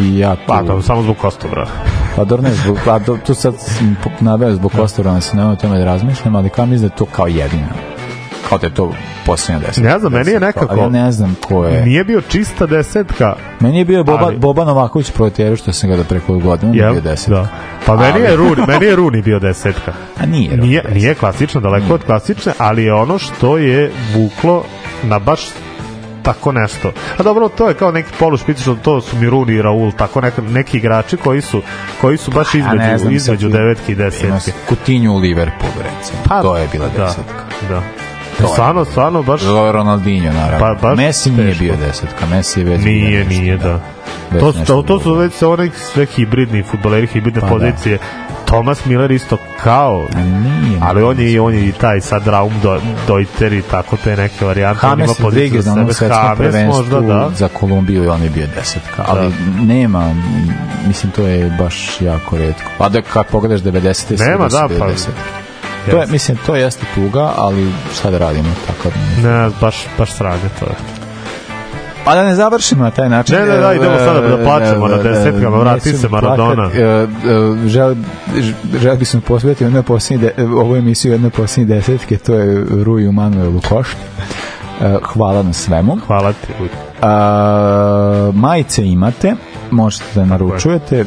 I ja tu... Pa, to samo zbog Kostobra. Pa dobro ne, zbog, pa, do, tu sad nabavio zbog Kostora, se nema o tome da razmišljam, ali kao mislim da je to kao jedina. Kao da je to posljednja desetka. Ne znam, meni je nekako- Ali ja ne znam ko je. Nije bio čista desetka. Meni je bio Boba, Ali- Boba Novaković proteru što sam ga da preko godina Jel? bio desetka. Da. Pa meni Ali- je Runi, meni je Runi bio desetka. A nije Runi Nije, nije klasično, daleko od klasične, ali je ono što je vuklo na baš tako nešto. A dobro, to je kao neki polušpicično, to su mi Runi i Raul, tako neka, neki igrači koji su, koji su baš A između, znam, između devetke i desetke. Kutinju u Liverpoolu, recimo. Pa, to je bila da, desetka. Da. To je. Stvarno, stvarno, baš... Ronaldinho, naravno. Pa, baš Messi nije teško. bio desetka, Messi je već Nije, nešto, nije, da. Već To, to, to su već oni sve hibridni futboleri, hibridne Pa da. pozicije. Thomas Miller isto kao, Nije, ali on je, i- on je i taj sad Raum do, Dojter i tako te neke varijante. poziciju Rodriguez za na onom svetskom prvenstvu možda, da. za Kolumbiju i on je bio desetka, ali nema, mislim to je baš jako redko. A da kad pogledaš 90. Nema, da, pa- To je, mislim, to jeste tuga, ali šta da radimo, tako da Ne, baš, baš sranje to je. A da ne završimo na taj način. Ne, ne, da, idemo sada da plačemo e, na desetkama, vrati se Maradona. Žel, žel bismo posvetiti jednoj posljednji, de, ovu emisiju jednoj posljednji desetke, to je Ruju Manuelu Košt. Hvala na svemu. Hvala ti. A, majice imate, možete da naručujete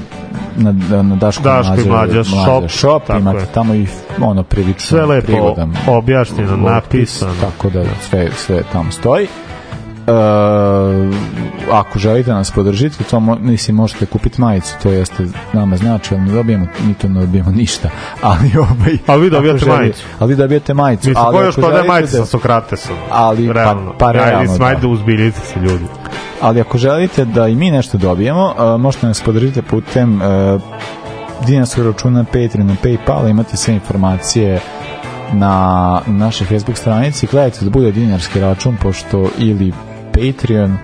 na, na Daško, Daško i Mlađa, shop, shop imate je. tamo i ono prilično Sve lepo prigodan objašnjeno, napisano. tako da sve, sve tamo stoji ako želite nas podržiti to mo, mislim možete kupiti majicu to jeste nama znači ali ne dobijemo mi to ne dobijemo ništa ali ovaj Ali vi dobijate želi- majicu. ali vi dobijete majicu Mislim, ali ko još prodaje želite majice da- sa Sokratesom? ali pa- realno. pa Ajde, realno, da. Ajde, uzbiljite se ljudi. ali ako želite da i mi nešto dobijemo, uh, možete nas podržiti putem uh, dinarskog računa Patreon na Paypal, imate sve informacije na našoj Facebook stranici, gledajte da bude dinarski račun, pošto ili Patreon,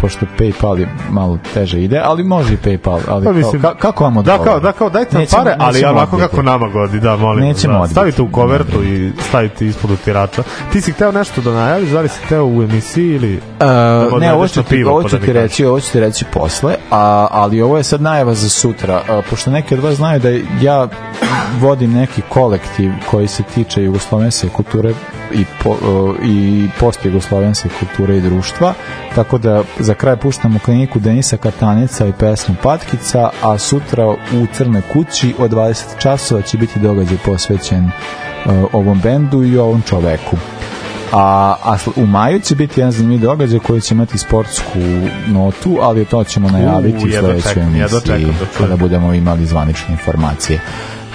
pošto Paypal je malo teže ide, ali može i Paypal, ali Pa kao- mislim- ka, kako vam Da, odgovara? kao, da, kao, dajte Nećemo- pare, ali onako kako nama godi, da, molim. Nećemo da. odbiti. Stavite u kovertu i stavite ispod utirača. Ti si hteo nešto da najaviš, da li si hteo u emisiji ili... Uh, Da ne, ovo ću, ti, pivo, ovo pa ću da ti reći, ovo ću ti reći posle, a, ali ovo je sad najava za sutra, a, pošto neki od vas znaju da ja vodim neki kolektiv koji se tiče jugoslovenske kulture i, po, o, i post jugoslovenske kulture i društva, tako da za kraj puštamo kliniku Denisa Katanica i pesmu Patkica, a sutra u Crnoj kući od 20 časova će biti događaj posvećen e, ovom bendu i ovom čoveku. A, a u maju će biti jedan zanimljiv događaj koji će imati sportsku notu, ali to ćemo najaviti u sledećoj čekam, jedva čekam emisiji da kada budemo imali zvanične informacije.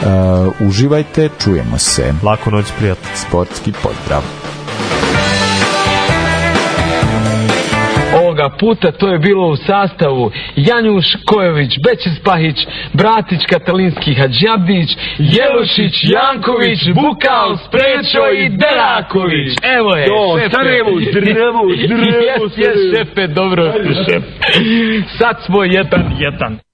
Uh, uživajte, čujemo se. Laku noć, prijatno. Sportski pozdrav. Ovoga puta to je bilo u sastavu Janjuš Kojović, Bećis Pahić, Bratić Katalinski Hadžabdić, Jelušić, Janković, Bukal, Sprečo i Deraković. Evo je, Do, šefe. Sarajevo, zdravo, zdravo, Jes, jes, šefe, dobro, šef. Sad smo jedan, jedan.